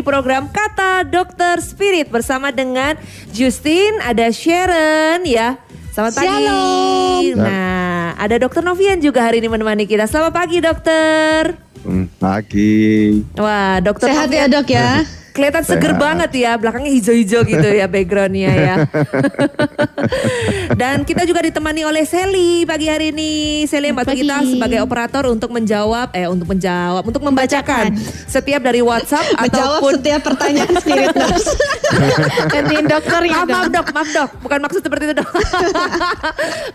di program Kata Dokter Spirit bersama dengan Justin, ada Sharon ya. Selamat pagi. Shalom. Nah, ada Dokter Novian juga hari ini menemani kita. Selamat pagi dokter. Hmm, Pagi. Wah, Dokter Sehat Novian ya dok ya. kelihatan seger Sehat. banget ya, belakangnya hijau-hijau gitu ya backgroundnya ya. Dan kita juga ditemani oleh Sally pagi hari ini. Sally yang bantu kita sebagai operator untuk menjawab, eh untuk menjawab, untuk membacakan setiap dari WhatsApp Menjawab ataupun setiap pertanyaan spirit nurse. Gantiin dokternya Maaf, maaf dok, maaf dok, bukan maksud seperti itu dok.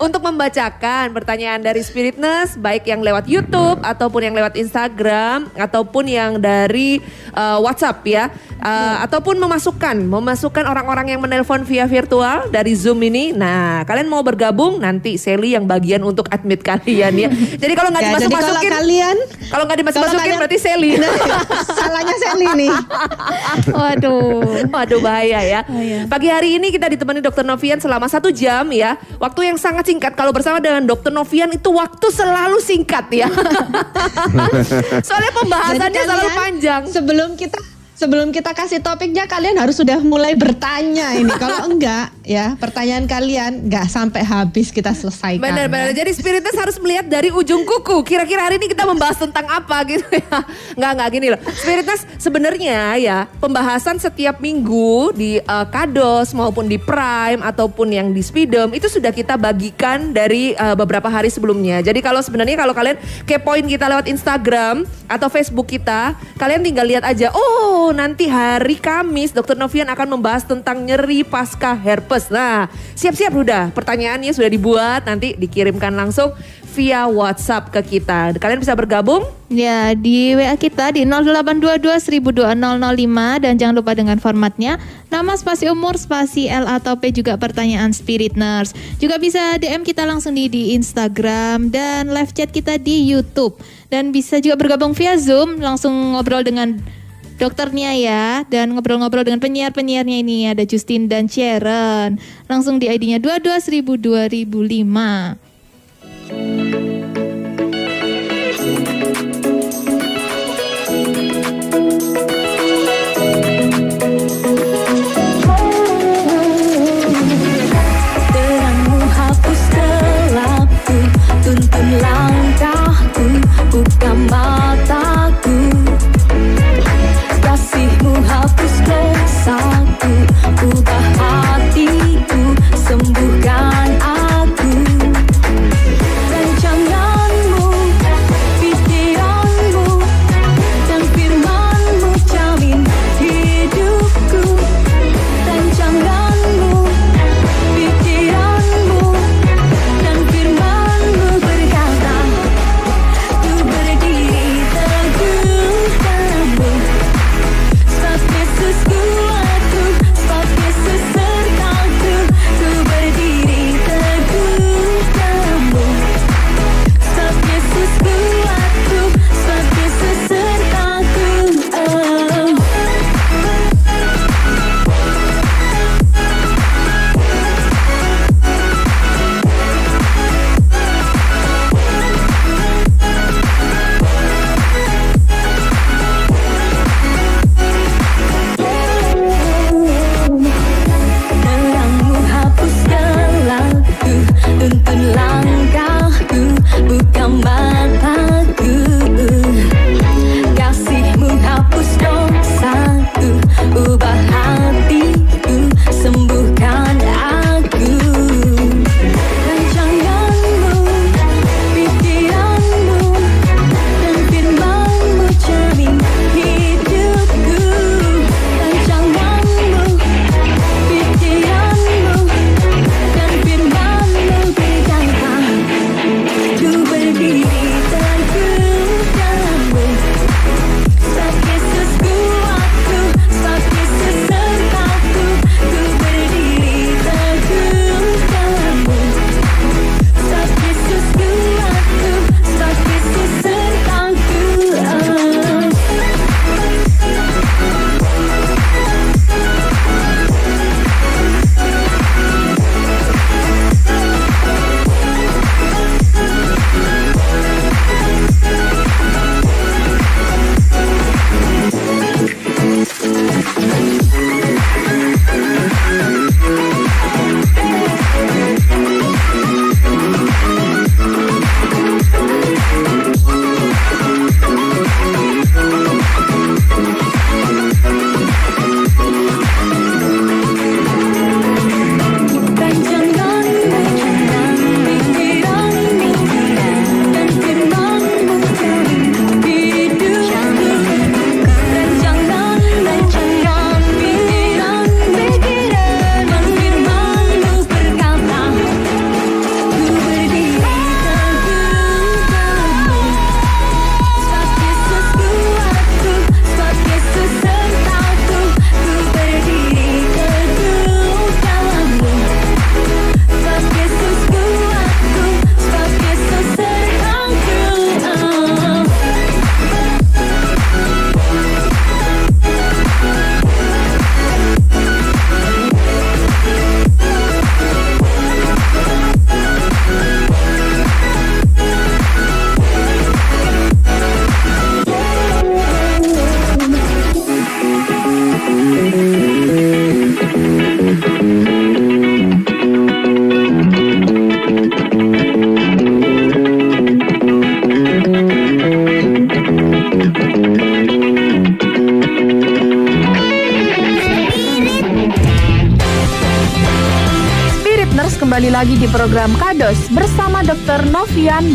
Untuk membacakan pertanyaan dari Spiritness, baik yang lewat YouTube ataupun yang lewat Instagram ataupun yang dari uh, WhatsApp ya, Uh, ataupun memasukkan, memasukkan orang-orang yang menelpon via virtual dari Zoom ini. Nah, kalian mau bergabung nanti Sally yang bagian untuk admit kalian ya. Jadi kalau nggak Ya, jadi dimasuk kalau kalian kalau nggak dimasuk masukin kalian- berarti Sally. salahnya Sally nih. Waduh, waduh bahaya ya. Pagi hari ini kita ditemani Dokter Novian selama satu jam ya. Waktu yang sangat singkat. Kalau bersama dengan Dokter Novian itu waktu selalu singkat ya. Soalnya pembahasannya selalu panjang. Sebelum kita Sebelum kita kasih topiknya kalian harus sudah mulai bertanya ini. Kalau enggak ya pertanyaan kalian enggak sampai habis kita selesaikan. Benar-benar. Jadi Spiritus harus melihat dari ujung kuku. Kira-kira hari ini kita membahas tentang apa gitu ya. Nggak, nggak gini loh. Spiritus sebenarnya ya pembahasan setiap minggu di eh, Kados maupun di Prime ataupun yang di Speedom itu sudah kita bagikan dari eh, beberapa hari sebelumnya. Jadi kalau sebenarnya kalau kalian kepoin kita lewat Instagram atau Facebook kita, kalian tinggal lihat aja. Oh nanti hari Kamis Dokter Novian akan membahas tentang nyeri pasca herpes. Nah siap-siap udah pertanyaannya sudah dibuat nanti dikirimkan langsung via WhatsApp ke kita. Kalian bisa bergabung Ya, di WA kita di 0822 102005 dan jangan lupa dengan formatnya nama spasi umur spasi L atau P juga pertanyaan Spirit Nurse. Juga bisa DM kita langsung di, di Instagram dan live chat kita di YouTube. Dan bisa juga bergabung via Zoom langsung ngobrol dengan dokternya ya dan ngobrol-ngobrol dengan penyiar-penyiarnya ini ada Justin dan Sharon. Langsung di ID-nya 22.000 2005.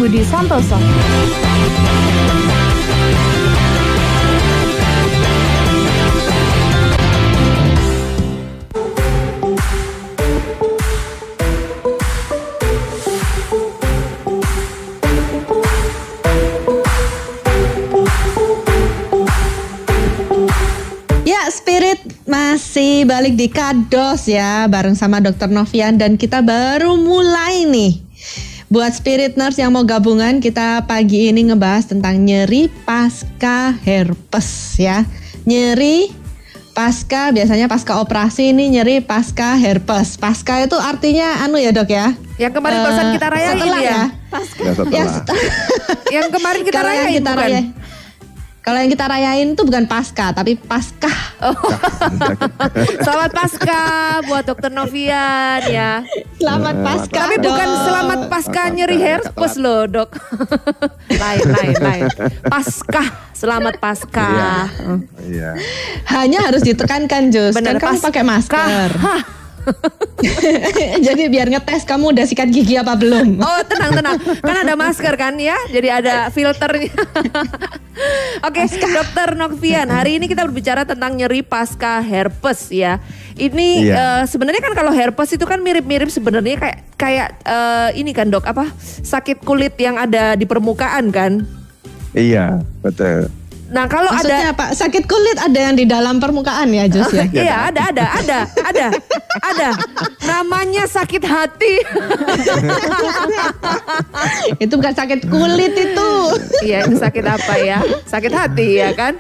Budi Santoso. Ya, masih balik di Kados ya, bareng sama Dr. Novian dan kita baru mulai nih. Buat Spirit Nurse yang mau gabungan, kita pagi ini ngebahas tentang nyeri pasca herpes ya. Nyeri pasca biasanya pasca operasi ini nyeri pasca herpes. Pasca itu artinya anu ya, Dok ya? Yang kemarin barusan kita rayain setelah ya. Ya Ya, setelah. Yang kemarin kita rayain kita bukan? rayain. Kalau yang kita rayain itu bukan pasca, tapi paskah. Selamat Pasca buat Dokter Novian ya. Selamat Eh, paskah. Tapi bukan dok. selamat pasca nyeri Pasca, herpes loh dok. lain lain lain. Pasca selamat pasca. Iya. Hanya harus ditekankan Jus. Bener, kan kamu pas- pakai masker. Hah. Jadi biar ngetes kamu udah sikat gigi apa belum. Oh tenang tenang, kan ada masker kan ya, jadi ada filternya. Oke, Dokter Novian, hari ini kita berbicara tentang nyeri pasca herpes ya. Ini Iya. eh, sebenarnya kan kalau herpes itu kan mirip-mirip sebenarnya kayak kayak eh, ini kan dok apa sakit kulit yang ada di permukaan kan. Iya, betul. Nah kalau ada apa? Sakit kulit ada yang di dalam permukaan ya Jus ya? Iya ada ada ada ada ada namanya sakit hati. itu bukan sakit kulit itu. Iya itu sakit apa ya? Sakit hati ya kan?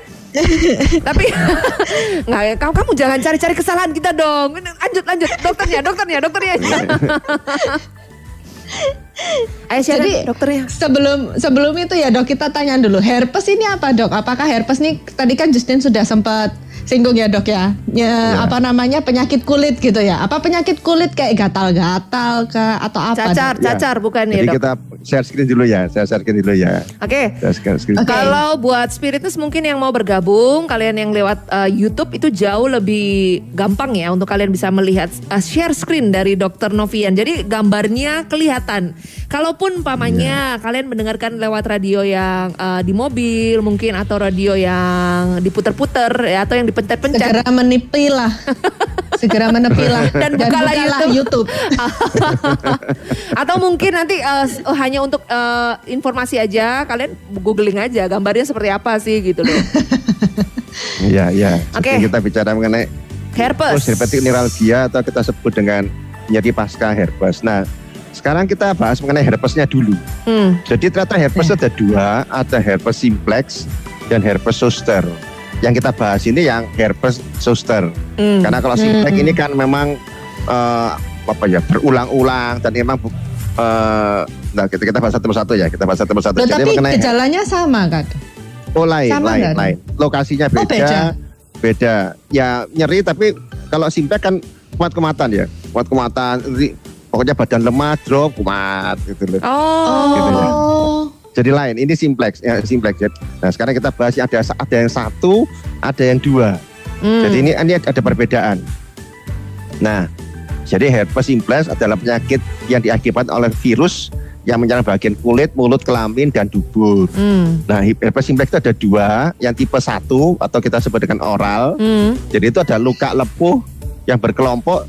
Tapi nggak ya, kamu kamu jangan cari-cari kesalahan kita dong. Lanjut lanjut dokternya dokternya dokternya. Ayo siapa Jadi dokternya? sebelum sebelum itu ya dok kita tanya dulu herpes ini apa dok? Apakah herpes ini tadi kan Justin sudah sempat singgung ya dok ya, ya apa namanya penyakit kulit gitu ya? Apa penyakit kulit kayak gatal-gatal ke atau apa? Cacar Dok? cacar bukan ya Jadi dok? kita share screen dulu ya, saya share screen dulu ya. Oke. Share screen. Oke. Kalau buat spiritus mungkin yang mau bergabung, kalian yang lewat uh, YouTube itu jauh lebih gampang ya untuk kalian bisa melihat uh, share screen dari Dr. Novian. Jadi gambarnya kelihatan. Kalaupun umpamanya kalian mendengarkan lewat radio yang uh, di mobil mungkin atau radio yang diputer-puter ya atau yang dipencet-pencet. Segera menipilah. Segera menepilah Dan bukalah YouTube. YouTube. atau mungkin nanti uh, hanya untuk uh, informasi aja kalian googling aja gambarnya seperti apa sih gitu loh. Iya, iya. Oke. Jadi kita bicara mengenai Herpes. post herpetic neuralgia atau kita sebut dengan nyeri pasca herpes. Nah, sekarang kita bahas mengenai herpesnya dulu. Hmm. Jadi ternyata herpes ada dua, ada herpes simplex dan herpes zoster. Yang kita bahas ini yang herpes zoster. Hmm. Karena kalau simplex ini kan memang eh, apa ya berulang-ulang dan memang eh, nah kita kita bahas satu persatu ya, kita bahas satu persatu. Loh, tapi mengenai gejalanya sama kan? oh lain, sama lain, lain. Lokasinya Oh, beda, beda. beda. Ya nyeri tapi kalau simplex kan kuat kematan ya, kuat kematan. Pokoknya badan lemah, drop, kumat gitu loh. Oh. Gitu ya. Jadi lain, ini simplex, ya, simplex. ya. Nah sekarang kita bahas ada ada yang satu, ada yang dua. Hmm. Jadi ini ini ada perbedaan. Nah, jadi herpes simplex adalah penyakit yang diakibatkan oleh virus yang menyerang bagian kulit, mulut, kelamin, dan dubur. Hmm. Nah, herpes simplex itu ada dua, yang tipe satu atau kita sebut dengan oral. Hmm. Jadi itu ada luka lepuh yang berkelompok.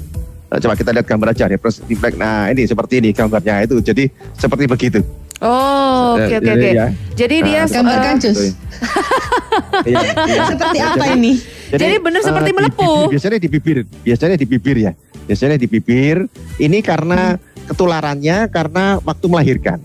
Nah, coba kita lihat gambar aja herpes simplex. Nah, ini seperti ini gambarnya itu. Jadi seperti begitu. Oh, oke oke jadi oke. ya. Jadi Nah, dia Gambarkan eh, Jus. Iya, iya. Seperti apa jadi- ini? Jadi benar eh, seperti di melepuh. bibir, biasanya di bibir, biasanya di bibir ya. Biasanya di bibir. Ini karena ketularannya karena waktu melahirkan.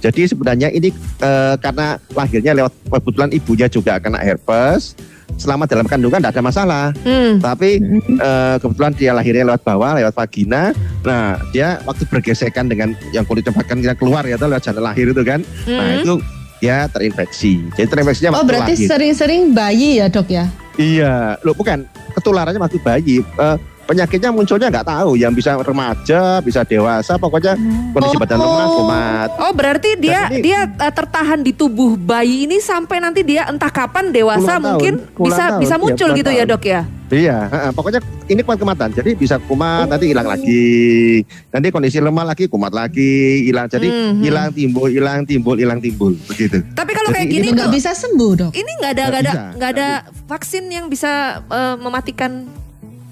Jadi sebenarnya ini eh, karena lahirnya lewat kebetulan ibunya juga kena herpes. Selama dalam kandungan tidak ada masalah. Hmm. Tapi eh, kebetulan dia lahirnya lewat bawah, lewat vagina. Nah, dia waktu bergesekan dengan yang kulitnya bahkan kita keluar ya, lewat jalan lahir itu kan. Nah, Hmm. itu dia terinfeksi. Jadi terinfeksinya Oh waktu berarti lahir. sering-sering bayi ya dok ya? Iya, loh bukan ketularannya waktu bayi. Eh, penyakitnya munculnya nggak tahu, yang bisa remaja, bisa dewasa, pokoknya kondisi badan lemah, Oh. kumat. Oh berarti dia ini- dia eh, tertahan di tubuh bayi ini sampai nanti dia entah kapan dewasa tahun, mungkin bisa tahun, bisa iya, muncul gitu ya tahun. dok ya? Iya, heeh, pokoknya ini kumat kematan. Jadi bisa kumat nanti hilang lagi. Nanti kondisi lemah lagi, kumat lagi, hilang. Jadi Mhm. hilang timbul, hilang timbul, hilang timbul, begitu. Tapi kalau Jadi kayak ini gini nggak bisa sembuh dok. ini nggak ada Nggak ada nggak ada vaksin yang bisa eh, mematikan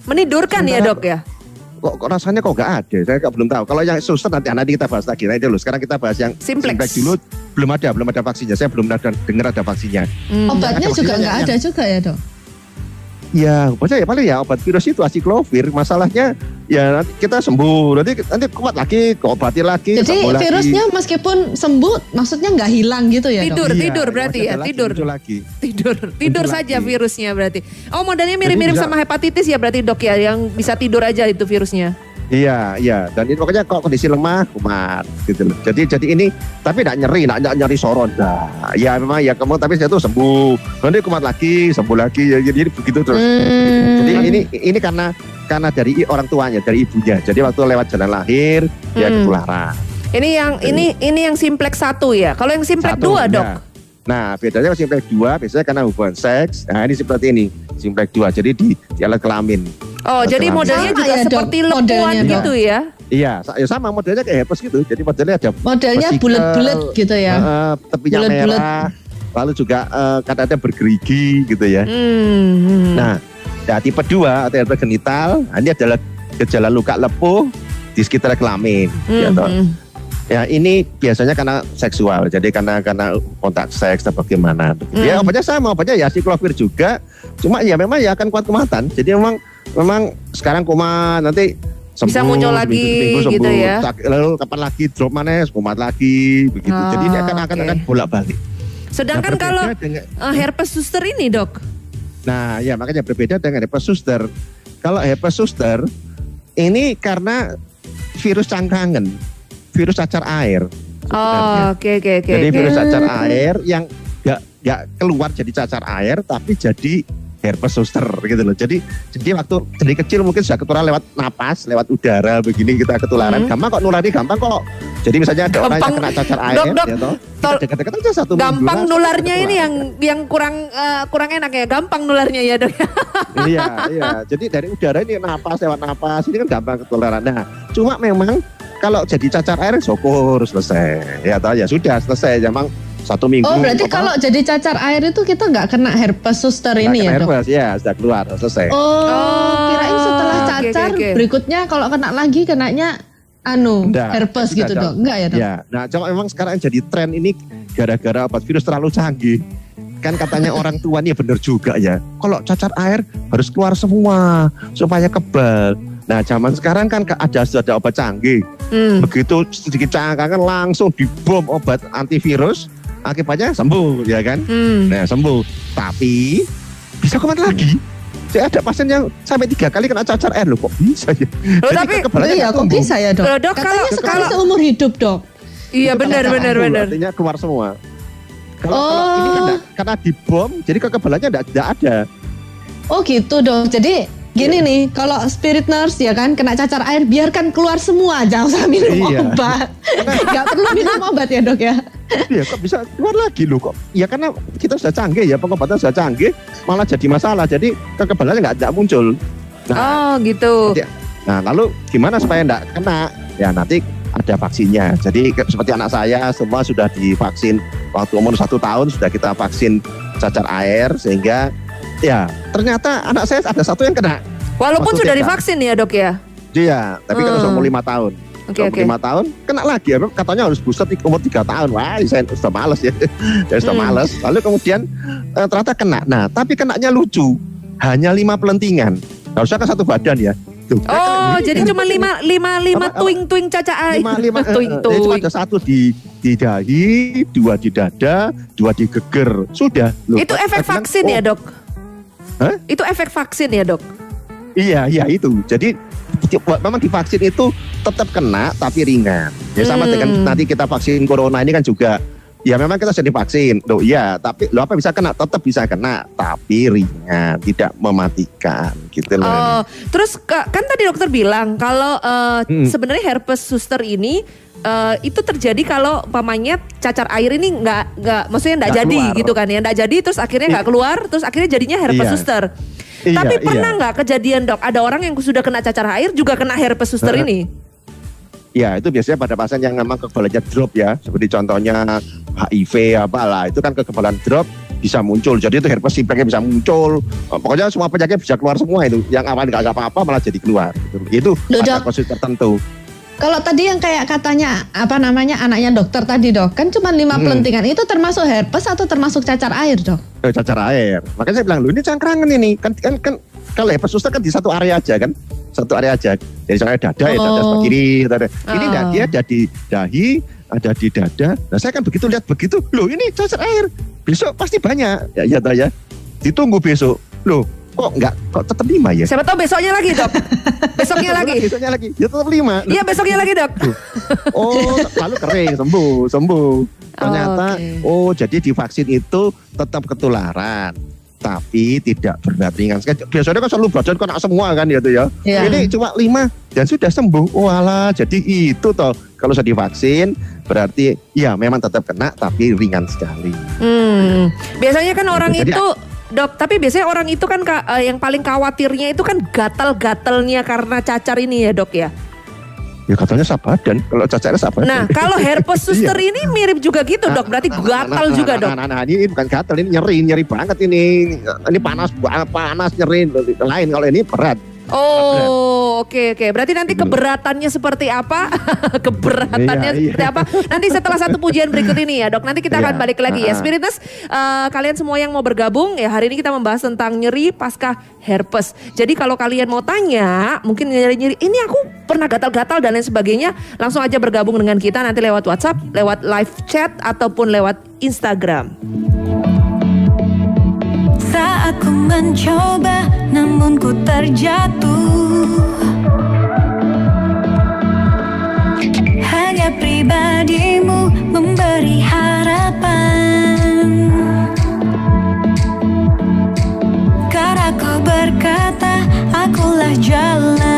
menidurkan ya Sementara- dok ya? Kok, kok rasanya kok nggak ada? Saya kok belum tahu. Kalau yang suster nanti nanti kita bahas lagi. Nah, dulu. Sekarang kita bahas yang Simplex. dulu. Belum ada, belum ada vaksinnya. Saya belum ada dengar ada vaksinnya. Hmm. Obatnya Ada juga vaksinnya nggak yang- ada juga ya dok. Ya, maksudnya ya paling ya obat virus itu asiklovir. Masalahnya ya nanti kita sembuh. Nanti nanti kuat lagi, keobati lagi. Jadi sembuh lagi. virusnya meskipun sembuh, maksudnya nggak hilang gitu ya Tidur, dok. Iya, tidur berarti masih ya, lagi, tidur. lagi. Tidur, tidur Muncul saja lagi. virusnya berarti. Oh modelnya mirip-mirip sama hepatitis ya berarti dok ya, yang bisa tidur aja itu virusnya. Iya, iya. Dan ini pokoknya kok kondisi lemah, kumat gitu loh. Jadi jadi ini tapi tidak nyeri, tidak nyeri sorot. Nah, ya memang ya kamu tapi saya tuh sembuh. Nanti kumat lagi, sembuh lagi. Ya, jadi begitu terus. Hmm. Jadi ini ini karena karena dari orang tuanya, dari ibunya. Jadi waktu lewat jalan lahir ya Hmm. ketularan. Ini yang ini ini yang simplex satu ya. Kalau yang simplex Satu, dua dok. ya. Nah, bedanya simplex 2 biasanya karena hubungan seks. Nah, ini seperti ini, simplex 2. Jadi di, di alat kelamin. Oh jadi modelnya Sama juga ya, Dok, seperti lempuan Dok. gitu ya. Iya, ya sama modelnya kayak herpes gitu. Jadi modelnya ada Modelnya bulat-bulat gitu ya. eh, tepinya Bulat-bulat. merah, lalu juga eh, kadang-kadang bergerigi gitu ya. Hmm. Nah, ya, tipe 2 atau herpes genital, nah, ini adalah gejala luka lepuh di sekitar kelamin. ya, toh. Hmm. Ya ini biasanya karena seksual, jadi karena karena kontak seks atau bagaimana. Ya Hmm. obatnya sama, obatnya ya siklovir juga. Cuma ya memang ya akan kuat kematan. Jadi memang memang sekarang kumat nanti sembuh, Bisa muncul lagi seminggu gitu sembuh. ya. Tak- Lalu kapan lagi drop mana kumat lagi begitu. Oh, Jadi ini akan akan oke. akan bolak balik. Sedangkan kalau eh, herpes suster ini dok. Nah, ya makanya berbeda dengan herpes zoster. Kalau herpes zoster ini karena virus cangkangan, virus cacar air. sebenarnya. Oh oke oke oke. Jadi virus cacar air yang nggak nggak keluar jadi cacar air, tapi jadi herpes zoster gitu loh. Jadi jadi waktu dari kecil mungkin sudah ketularan lewat napas, lewat udara begini kita ketularan. Hmm. Gampang kok nulari gampang kok. Jadi misalnya ada orang yang kena cacar air, Dok, dok. ya toh, dekat-dekat aja satu minggu Gampang langsung nularnya ini yang yang kurang eh, kurang enak ya. Gampang nularnya ya dok. iya, iya. Jadi dari udara ini napas lewat napas ini kan gampang ketularan. Nah, cuma memang kalau jadi cacar air syukur selesai. Ya tahu ya sudah selesai. Memang satu minggu. Oh berarti apa, kalau jadi cacar air itu kita nggak kena herpes suster nggak ini kena ya dok? herpes, ya sudah keluar selesai. Oh, Oh, kirain setelah cacar oke, oke. berikutnya kalau kena lagi kenanya anu Enggak, herpes tidak gitu dok? Enggak ya dok? Ya, nah cuma memang sekarang yang jadi tren ini gara-gara obat virus terlalu canggih. Kan katanya orang tua nih bener juga ya. Kalau cacar air harus keluar semua supaya kebal. Nah zaman sekarang kan ada sudah ada obat canggih. Hmm. Begitu sedikit cangkangan langsung dibom obat antivirus, akibatnya sembuh ya kan? Hmm. Nah sembuh. Tapi bisa kumat lagi. Saya ada pasien yang sampai tiga kali kena cacar air loh kok bisa ya? Loh, Jadi tapi- Iya kok tumbuh. bisa ya dok? Loh, dok, Katanya kalau- sekali kalau- seumur hidup dok. Iya benar benar benar. Artinya keluar semua. Kalau, Oh. kalau ini kan nggak- karena dibom, jadi kekebalannya tidak ada. Oh gitu dok. Jadi gini nih, kalau spirit nurse ya kan kena cacar air biarkan keluar semua, jangan usah minum Iya. obat. Gak perlu minum obat ya dok ya. Iya, kok bisa keluar lagi loh kok? Ya karena kita sudah canggih ya, pengobatan sudah canggih, malah jadi masalah. Jadi kekebalannya nggak muncul. Nah, Oh gitu. Nah lalu gimana supaya nggak kena? Ya nanti ada vaksinnya. Jadi seperti anak saya semua sudah divaksin waktu umur satu tahun sudah kita vaksin cacar air sehingga ya ternyata anak saya ada satu yang kena. Walaupun sudah TK. divaksin ya dok ya. Dia, tapi kan Hmm. umur lima tahun. Oke oke. lima tahun kena lagi ya katanya harus booster di umur tiga tahun wah saya sudah males ya saya sudah Hmm. males lalu kemudian eh, ternyata kena nah tapi kenanya lucu hanya lima pelentingan harusnya kan satu badan ya Tuh, Oh kena- jadi cuma lima lima lima tuing tuing caca air. lima lima eh, tuing eh, jadi cuma tuing. ada satu di di dahi dua di dada dua di geger sudah Loh, Itu efek bilang, vaksin oh, ya dok? Hah? Itu efek vaksin ya dok? Iya, iya itu. Jadi di- memang divaksin itu tetap kena tapi ringan. Ya sama Hmm. dengan nanti kita vaksin corona ini kan juga ya memang kita sudah divaksin. Loh iya, tapi lo apa bisa kena? Tetap bisa kena tapi ringan, tidak mematikan gitu loh. Oh, terus ka- kan tadi dokter bilang kalau eh, Hmm. sebenarnya herpes suster ini eh, itu terjadi kalau pamannya cacar air ini nggak nggak maksudnya nggak jadi keluar. gitu kan ya nggak jadi terus akhirnya nggak keluar terus akhirnya jadinya herpes Iya. suster. Iya, Tapi pernah iya. nggak kejadian dok? Ada orang yang sudah kena cacar air juga kena herpes suster Heeh. ini? Ya itu biasanya pada pasien yang memang kekebalannya drop ya, seperti contohnya HIV apalah, itu kan kekebalan drop bisa muncul. Jadi itu herpes simplex bisa muncul. Pokoknya semua penyakit bisa keluar semua itu. Yang awalnya nggak apa-apa malah jadi keluar. Gitu. Itu Loh, ada Dok. kasus tertentu. Kalau tadi yang kayak katanya apa namanya anaknya dokter tadi dok, kan cuma lima Hmm. pelentingan itu termasuk herpes atau termasuk cacar air dok? Eh, cacar air. Makanya saya bilang, lu ini cangkrangan ini. Kan kan kan kalau herpes suster kan di satu area aja kan. Satu area aja. Jadi misalnya dada ya dada sebelah Oh. kiri. Dada. Ini Oh. dia ada di dahi, ada di dada. Nah saya kan begitu lihat begitu. Loh ini cacar air. Besok pasti banyak. Ya iya toh ya. Ditunggu besok. Loh kok enggak kok tetap lima ya? Siapa tahu besoknya lagi dok. besoknya lagi. Besoknya lagi. Ya tetap lima. Iya besoknya lagi dok. Oh, lalu kering, sembuh, sembuh. Ternyata, Oke. oh jadi di vaksin itu tetap ketularan, tapi tidak berat ringan. Biasanya kan selalu badan kena semua kan gitu ya. Iya. Ini cuma lima dan sudah sembuh. Walah, jadi itu toh kalau sudah divaksin berarti ya memang tetap kena tapi ringan sekali. Hmm. Biasanya kan orang Jadi- itu dok, tapi biasanya orang itu kan ka- eh, yang paling khawatirnya itu kan gatal-gatalnya karena cacar ini ya dok ya. Ya katanya sabadan, kalau cacarnya sabadan. Nah kalau herpes suster Iya. ini mirip juga gitu dok, berarti gatal juga dok. Nah, nah, nah, ini bukan gatal, ini nyeri, nyeri banget ini. Ini panas, panas nyeri. Lain kalau ini berat. Oh, oke oke. Berarti nanti keberatannya seperti apa? Keberatannya Iya, iya. seperti apa? Nanti setelah satu pujian berikut ini ya, Dok. Nanti kita akan Iya. balik lagi ya. Spiritus, eh, kalian semua yang mau bergabung ya hari ini kita membahas tentang nyeri pasca herpes. Jadi kalau kalian mau tanya, mungkin nyeri-nyeri ini aku pernah gatal-gatal dan lain sebagainya, langsung aja bergabung dengan kita nanti lewat WhatsApp, lewat live chat ataupun lewat Instagram. Saat ku mencoba namun ku terjatuh. Hanya pribadimu memberi harapan. Karena kau berkata akulah jalan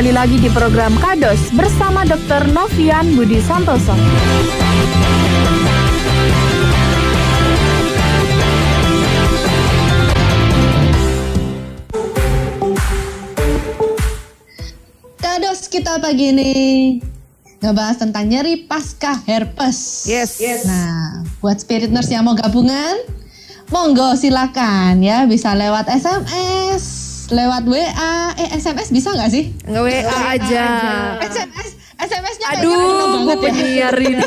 kembali lagi di program Kados bersama Dr. Novian Budi Santoso. Kados kita pagi ini ngebahas tentang nyeri pasca herpes. Yes. Nah, buat spirit nurse yang mau gabungan, monggo silakan ya bisa lewat SMS, lewat WA, eh SMS bisa nggak sih? Nggak WA aja. SMS, SMS-nya Aduh, gue penyiar ini.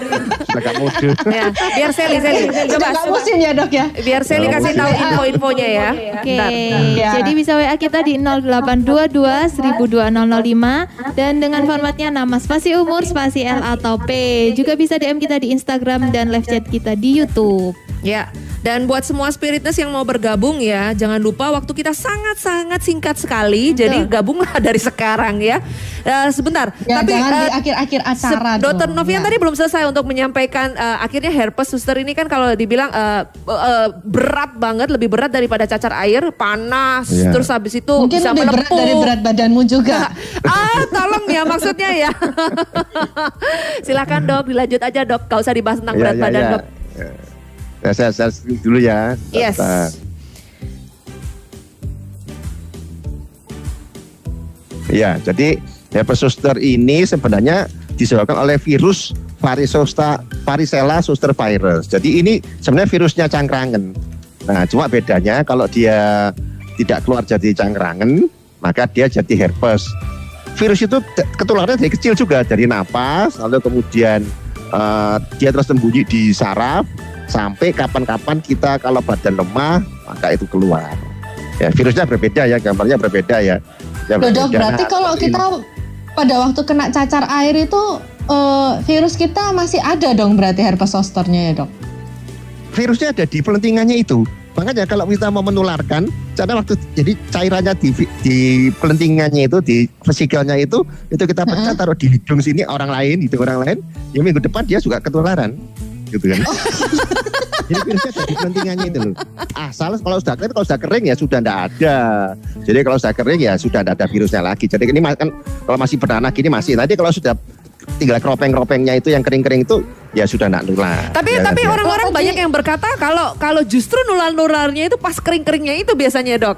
Gak mode. ya, biar Seli, Seli. Coba Coba, musim ya dok ya. biar Seli kasih tahu info-infonya ya. Oke, Bentar. Ya. jadi bisa WA kita di 0822 102005 dan dengan formatnya nama spasi umur, spasi L atau P. Juga bisa DM kita di Instagram dan live chat kita di YouTube. Ya, dan buat semua spiritness yang mau bergabung ya, jangan lupa waktu kita sangat-sangat singkat sekali. Jadi gabunglah dari sekarang ya. Eh, sebentar, Ya, tapi jangan eh, di akhir-akhir se- acara. Dokter. Novian Ya. tadi belum selesai untuk menyampaikan eh, akhirnya herpes suster ini kan kalau dibilang eh, eh, berat banget, lebih berat daripada cacar air, panas, Iya. terus habis itu mungkin bisa lebih berat dari berat badanmu juga. ah, tolong ya maksudnya ya. Silakan dok, dilanjut aja dok. Gak usah dibahas tentang Ya, berat ya, badan ya. dok. Ya. Ya, saya, saya dulu ya. Yes. Bentar. Ya, jadi herpes zoster ini sebenarnya disebabkan oleh virus varicella, varicella zoster virus. Jadi ini sebenarnya virusnya cangkrangan. Nah, cuma bedanya kalau dia tidak keluar jadi cangkrangan, maka dia jadi herpes. Virus itu ketularannya dari kecil juga, dari napas, lalu kemudian eh, dia terus sembunyi di saraf, sampai kapan-kapan kita kalau badan lemah, maka itu keluar. Ya, virusnya berbeda ya, gambarnya berbeda ya. Ya, Loh, berbeda. berarti Nah, kalau kita pada waktu kena cacar air itu eh, virus kita masih ada dong berarti herpes zosternya ya dok? virusnya ada di pelentingannya itu. Makanya kalau kita mau menularkan, karena waktu jadi cairannya di, di pelentingannya itu, di vesikelnya itu, itu kita pecah taruh di hidung sini orang lain, hidung orang lain, ya minggu depan dia juga ketularan, gitu kan? jadi virusnya ada di pelentingannya itu loh. Asal kalau sudah kering, kalau sudah kering ya sudah tidak ada. Jadi kalau sudah kering ya sudah tidak ada virusnya lagi. Jadi ini kan kalau masih beranak gini masih. Nanti kalau sudah tinggal keropeng-keropengnya itu yang kering-kering itu ya sudah tidak nular. Tapi Ya, tapi ya. orang-orang Oh, tadi- banyak yang berkata kalau kalau justru nular-nularnya itu pas kering-keringnya itu biasanya dok.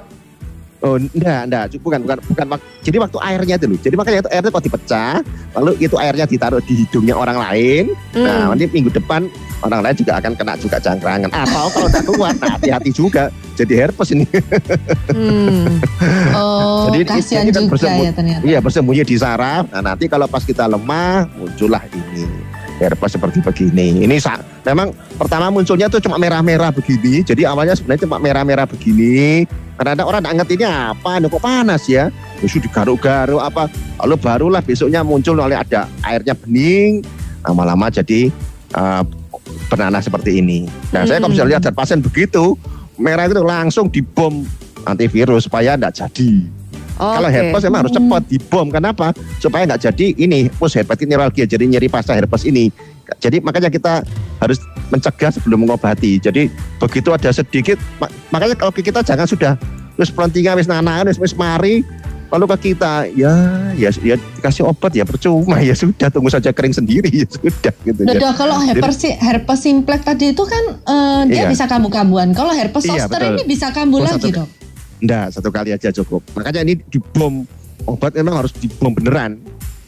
Oh, enggak, enggak, bukan, bukan, bukan. Jadi waktu airnya itu loh. Jadi makanya itu airnya kok dipecah, lalu itu airnya ditaruh di hidungnya orang lain. Nah, Hmm. nanti minggu depan orang lain juga akan kena juga cangkrangan. Atau kalau udah keluar, nah hati-hati juga. Jadi herpes ini. Hmm. Oh, Jadi ini- kasihan kan juga bersembunyi- ya ternyata. Iya, bersembunyi di saraf. Nah, nanti kalau pas kita lemah, muncullah ini. Herpes seperti begini. Ini sa- memang pertama munculnya tuh cuma merah-merah begini. Jadi awalnya sebenarnya cuma merah-merah begini. Karena ada orang nggak ngerti ini apa, Ini kok panas ya. Terus digaruk-garuk apa. Lalu barulah besoknya muncul oleh ada airnya bening. Lama-lama jadi eh, bernanah seperti ini. Nah, saya kalau bisa lihat dari pasien begitu, merah itu langsung dibom antivirus supaya nggak jadi. Kalau Oke. herpes memang harus cepat dibom. Kenapa? Supaya nggak jadi ini post herpetic neuralgia, jadi nyeri pasca herpes ini. Jadi makanya kita harus mencegah sebelum mengobati. Jadi begitu ada sedikit, mak- makanya kalau kita jangan sudah terus pelantingan wis nanaan wis mari lalu ke kita ya ya ya dikasih obat ya percuma ya sudah tunggu saja kering sendiri ya sudah gitu ya. dok, kalau herpes herpes simplex tadi itu kan eh, dia Iya. bisa kambuh-kambuhan. Kalau herpes Iya, zoster ini bisa kambuh Oh, lagi dok. Enggak, satu kali aja cukup. Makanya ini dibom obat memang harus dibom beneran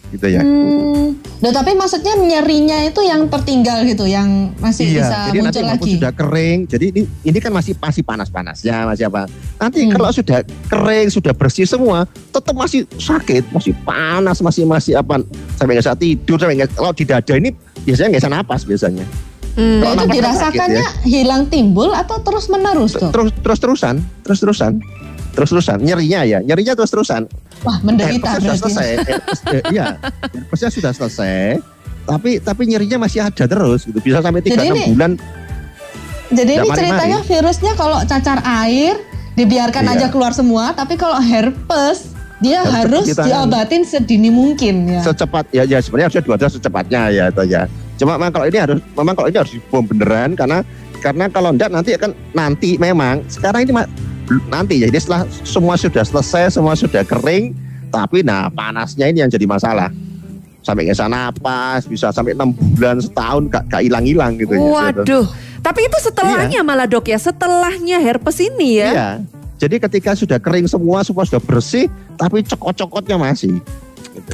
gitu ya. Hmm, Loh, tapi maksudnya nyerinya itu yang tertinggal gitu, yang masih Iya, bisa jadi nanti muncul walaupun lagi. sudah kering, jadi ini ini kan masih masih panas-panasnya, masih apa. Nanti Hmm. kalau sudah kering, sudah bersih semua, tetap masih sakit, masih panas, masih masih apa sampai nggak bisa tidur, sampai nggak kalau di dada ini biasanya nggak bisa napas biasanya. Hmm. Nah, Kalau itu kan dirasakannya hilang timbul atau terus menerus dok? Terus terus terusan, terus terusan, terus terusan, nyerinya ya, nyerinya terus terusan. Wah menderita Herpesnya sudah berarti. selesai, herpes, eh, iya, herpesnya sudah selesai, tapi tapi nyerinya masih ada terus, gitu. Bisa sampai tiga enam bulan. Jadi ini ceritanya virusnya kalau cacar air dibiarkan Iya. aja keluar semua, tapi kalau herpes dia Harus harus diobatin sedini mungkin ya. secepat ya ya sebenarnya harusnya dua secepatnya ya itu ya cuma memang kalau ini harus memang kalau ini harus dibom beneran karena karena kalau enggak nanti akan nanti memang sekarang ini nanti ya jadi setelah semua sudah selesai semua sudah kering Tapi nah panasnya ini yang jadi masalah. Sampai nggak bisa napas, bisa sampai enam bulan setahun gak gak hilang-hilang gitu ya. Waduh. Tapi itu setelahnya malah dok ya, setelahnya herpes ini ya. Iya. Jadi ketika sudah kering semua, semua sudah bersih, tapi cokot-cokotnya masih. Gitu.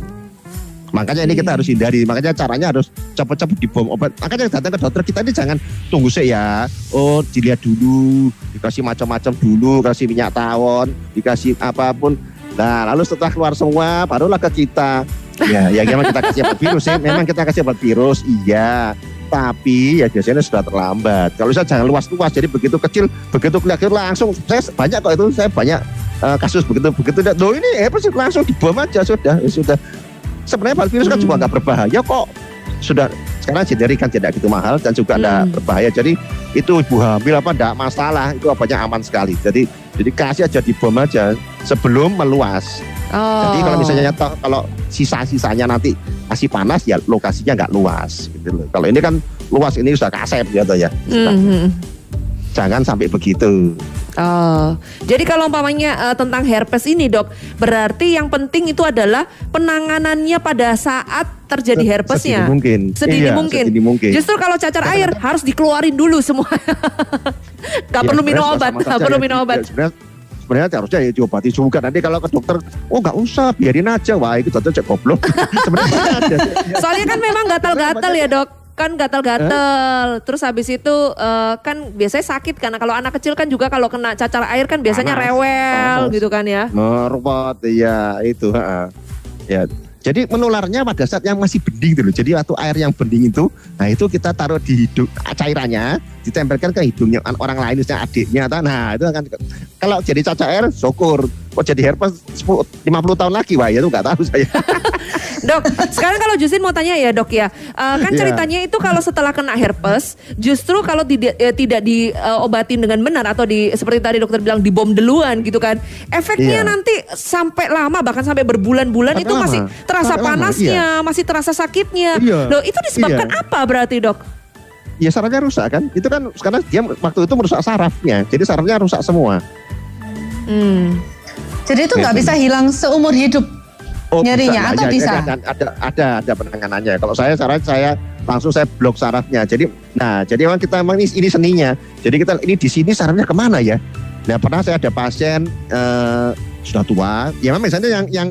Makanya ini kita harus hindari. Makanya caranya harus cepet-cepet dibom obat. Makanya datang ke dokter kita ini jangan tunggu sih ya. Oh dilihat dulu, dikasih macam-macam dulu, kasih minyak tawon, dikasih apa pun. Nah lalu setelah keluar semua, barulah ke kita. Ya, ya memang kita kasih obat virus ya. Memang kita kasih obat virus, iya. Tapi ya biasanya sudah terlambat. Kalau saya jangan luas-luas. Jadi begitu kecil, begitu kelihatan langsung. Saya banyak kok itu. Saya banyak eh, kasus begitu begitu. Loh ini eh pasti langsung dibom aja sudah, ya sudah. Sebenarnya virus kan juga nggak berbahaya kok. Sudah sekarang generik kan tidak gitu mahal dan juga tidak Hmm. berbahaya. Jadi itu ibu hamil apa tidak masalah. Itu obatnya aman sekali. Jadi jadi kasih aja dibom aja sebelum meluas. Oh. Jadi kalau misalnya toh, kalau sisa-sisanya nanti masih panas ya lokasinya nggak luas gitu loh. Kalau ini kan luas ini sudah kasep gitu ya. Sudah. Jangan sampai begitu. Oh, jadi kalau umpamanya eh, tentang herpes ini dok, berarti yang penting itu adalah penanganannya pada saat terjadi herpesnya. Sedini mungkin. Sedini Iya, mungkin. sedini mungkin. Justru kalau cacar air harus dikeluarin dulu semua. Gak Ya, perlu minum obat, gak perlu minum obat. Ya, sebenarnya harusnya ya diobati juga. Nanti kalau ke dokter, oh nggak usah, biarin aja. Wah itu cek goblok. sebenarnya. Soalnya kan memang gatal-gatal ya dok. Kan gatal-gatal. Terus habis itu eh, kan biasanya sakit karena kalau anak kecil kan juga kalau kena cacar air kan biasanya Panas. rewel Panas. gitu kan ya. Merpot, iya itu. ha-ha. Ya, jadi menularnya pada saat yang masih bening dulu. Jadi waktu air yang bening itu, nah itu kita taruh di hidung cairannya, ditempelkan ke hidungnya an- orang lain, misalnya adiknya. atau- Nah itu akan kalau jadi cacar air, syukur. Kok jadi herpes 10, 50 tahun lagi, wah ya itu nggak tahu saya. Dok, sekarang kalau Jusin mau tanya ya dok ya, Eh, kan Iya. ceritanya itu kalau setelah kena herpes, justru kalau tidak eh, tidak diobatin dengan benar atau di seperti tadi dokter bilang dibom duluan gitu kan, efeknya Iya. nanti sampai lama bahkan sampai berbulan-bulan itu lama. masih terasa Sampai lama, panasnya, masih terasa sakitnya. Iya. Loh itu disebabkan Iya. apa berarti dok? Ya sarafnya rusak kan? Itu kan karena dia waktu itu merusak sarafnya, jadi sarafnya rusak semua. Hmm. Jadi itu nggak bisa hilang seumur hidup. Nyerinya Lah, atau ya, bisa? Ada, ada, ada, ada penanganannya. Kalau saya saran saya langsung saya blok sarafnya. Jadi, nah, jadi memang kita memang ini, ini seninya. Jadi kita ini di sini sarafnya ke mana ya? Nah, pernah saya ada pasien eh, sudah tua. Ya memang misalnya yang yang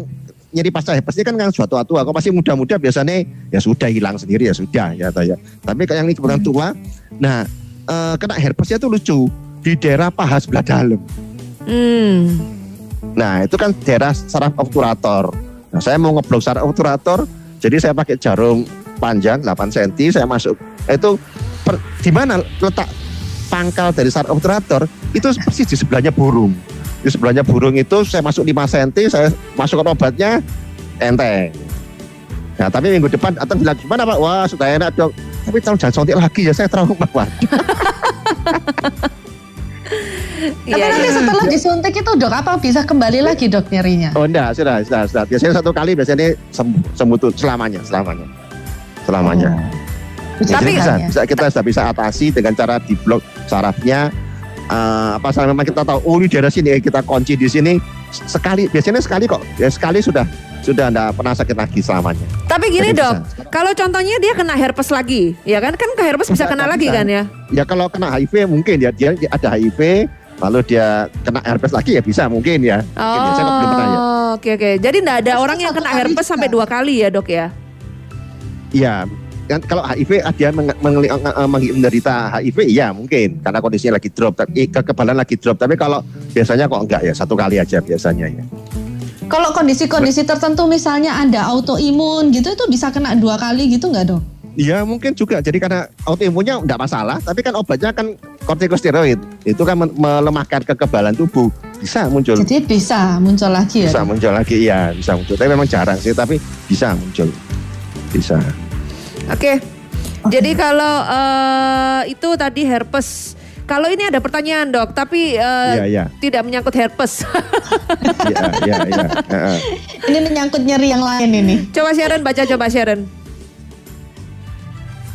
nyeri pasca herpes ini kan kan sudah tua-tua. Kalau masih muda-muda biasanya ya sudah hilang sendiri ya sudah ya ya. Tapi kalau yang ini kebetulan tua, nah eh, kena herpesnya itu lucu di daerah paha sebelah dalam. Hmm. Nah itu kan daerah saraf obturator. Nah saya mau ngeblok saraf obturator, jadi saya pakai jarum panjang 8 cm, saya masuk. Itu per, di mana letak pangkal dari saraf obturator? Itu persis di sebelahnya burung. Di sebelahnya burung itu saya masuk 5 cm, saya masukkan obatnya enteng. Nah tapi minggu depan atau bilang gimana pak? Wah sudah enak dok. Tapi tolong jangan sontik lagi ya, saya trauma. Wah, Tapi Iya, nanti iya. setelah disuntik itu dok apa bisa kembali lagi dok nyerinya? Oh enggak, sudah, sudah, sudah. Biasanya satu kali biasanya sembuh, sembuh tuh selamanya, selamanya. Selamanya. Puji Ya, Tuhan bisa, ya. bisa kita sudah bisa atasi dengan cara diblok sarafnya. Eh, apa salah memang kita tahu oh ini daerah sini eh, kita kunci di sini sekali biasanya sekali kok ya sekali sudah sudah enggak pernah sakit lagi selamanya. Tapi gini Jadi dok, bisa. kalau contohnya dia kena herpes lagi, ya kan? Kan ke herpes bisa Bisa, kena bisa. lagi kan ya? Ya kalau kena HIV mungkin ya dia, ada HIV lalu dia kena herpes lagi ya bisa mungkin ya. Mungkin ya. Saya kok belum pernah ya. Oh, oke oke. Jadi enggak ada orang yang kena herpes bisa? sampai dua kali ya dok ya? Iya, kan kalau HIV dia meng- meng- eh, meng- menderita HIV iya mungkin. Karena kondisinya lagi drop tapi kekebalan lagi drop. Tapi kalau biasanya kok enggak ya satu kali aja biasanya ya. Kalau kondisi-kondisi tertentu misalnya ada autoimun gitu itu bisa kena dua kali gitu nggak dok? Iya mungkin juga. Jadi karena autoimunnya enggak masalah tapi kan obatnya kan kortikosteroid. Itu kan melemahkan kekebalan tubuh. Bisa muncul. Jadi bisa muncul lagi ya? bisa muncul lagi iya bisa muncul. Tapi memang jarang sih tapi bisa muncul. Bisa Oke. Jadi kalau eh, itu tadi herpes. Kalau ini ada pertanyaan dok, tapi eh, iya iya tidak menyangkut herpes. iya iya iya Heeh. Ini menyangkut nyeri yang lain ini. coba Sharon baca coba Sharon.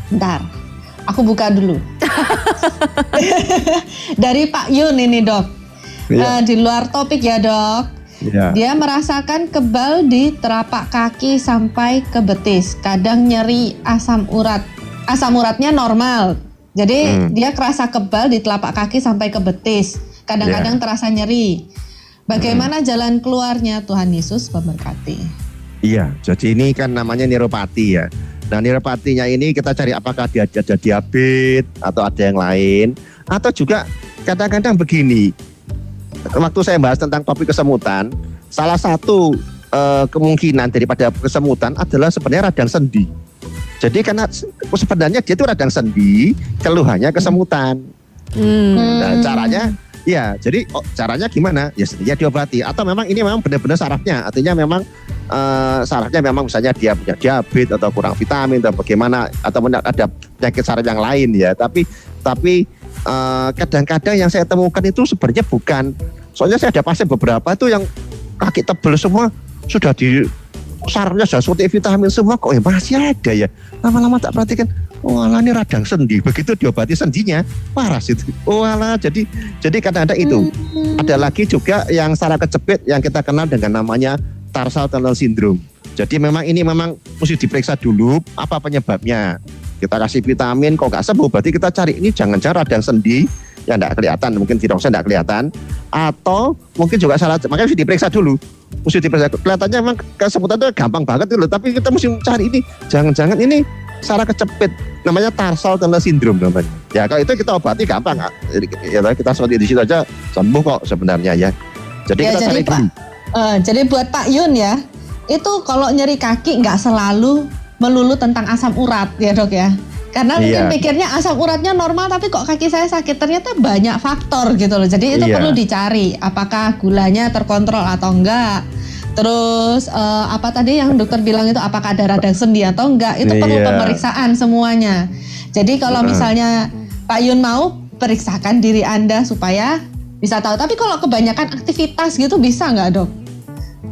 Bentar, aku buka dulu. Dari Pak Yun ini dok. Iya. Eh, di luar topik ya dok. Ya. Dia merasakan kebal di telapak kaki sampai ke betis. Kadang nyeri asam urat. Asam uratnya normal. Jadi Hmm. dia kerasa kebal di telapak kaki sampai ke betis. Kadang-kadang Ya. terasa nyeri. Hmm. Bagaimana jalan keluarnya? Tuhan Yesus memberkati. Iya, jadi ini kan namanya neuropati ya. Nah, neuropatinya ini kita cari apakah dia ada diabetes atau ada yang lain atau juga kadang-kadang begini. Waktu saya bahas tentang topik kesemutan, salah satu eh, kemungkinan daripada kesemutan adalah sebenarnya radang sendi. Jadi karena se- sebenarnya dia itu radang sendi, keluhannya kesemutan. Hmm. Nah, caranya ya, jadi oh, caranya gimana? Ya sebenarnya diobati atau memang ini memang benar-benar sarafnya. Artinya memang eh, sarafnya memang misalnya dia punya diabetes atau kurang vitamin atau bagaimana atau ada penyakit saraf yang lain ya. Tapi tapi eh, kadang-kadang yang saya temukan itu sebenarnya bukan. Soalnya saya ada pasien beberapa itu yang kaki tebel semua sudah di sarafnya sudah suntik vitamin semua kok ya masih ada ya. Lama-lama tak perhatikan Oh alah ini radang sendi, begitu diobati sendinya paras itu. Oh alah, jadi jadi kadang-kadang itu. Ada lagi juga yang saraf kejepit yang kita kenal dengan namanya tarsal tunnel syndrome. Jadi memang ini memang mesti diperiksa dulu apa penyebabnya. Kita kasih vitamin kok nggak sembuh, berarti kita cari ini jangan-jangan radang sendi yang tidak kelihatan, mungkin tiroksnya tidak kelihatan, atau mungkin juga salah, makanya mesti diperiksa dulu. Mesti diperiksa. Kelihatannya memang kesemutan itu gampang banget itu loh, tapi kita mesti cari ini, jangan-jangan ini saraf kecepit namanya tarsal tunnel syndrome namanya. Ya kalau itu kita obati gampang. Ya, kita seperti di situ aja sembuh kok sebenarnya ya. Jadi Ya, kita jadi cari Pak, dulu. eh, jadi buat Pak Yun ya, itu kalau nyeri kaki nggak selalu melulu tentang asam urat ya dok ya. Karena mungkin Iya. pikirnya asam uratnya normal tapi kok kaki saya sakit ternyata banyak faktor gitu loh. Jadi itu Iya. perlu dicari apakah gulanya terkontrol atau enggak. Terus eh, apa tadi yang dokter bilang itu apakah ada radang sendi atau enggak? Itu perlu Iya. pemeriksaan semuanya. Jadi kalau Heeh. misalnya Pak Yun mau periksakan diri Anda supaya bisa tahu. Tapi kalau kebanyakan aktivitas gitu bisa nggak dok?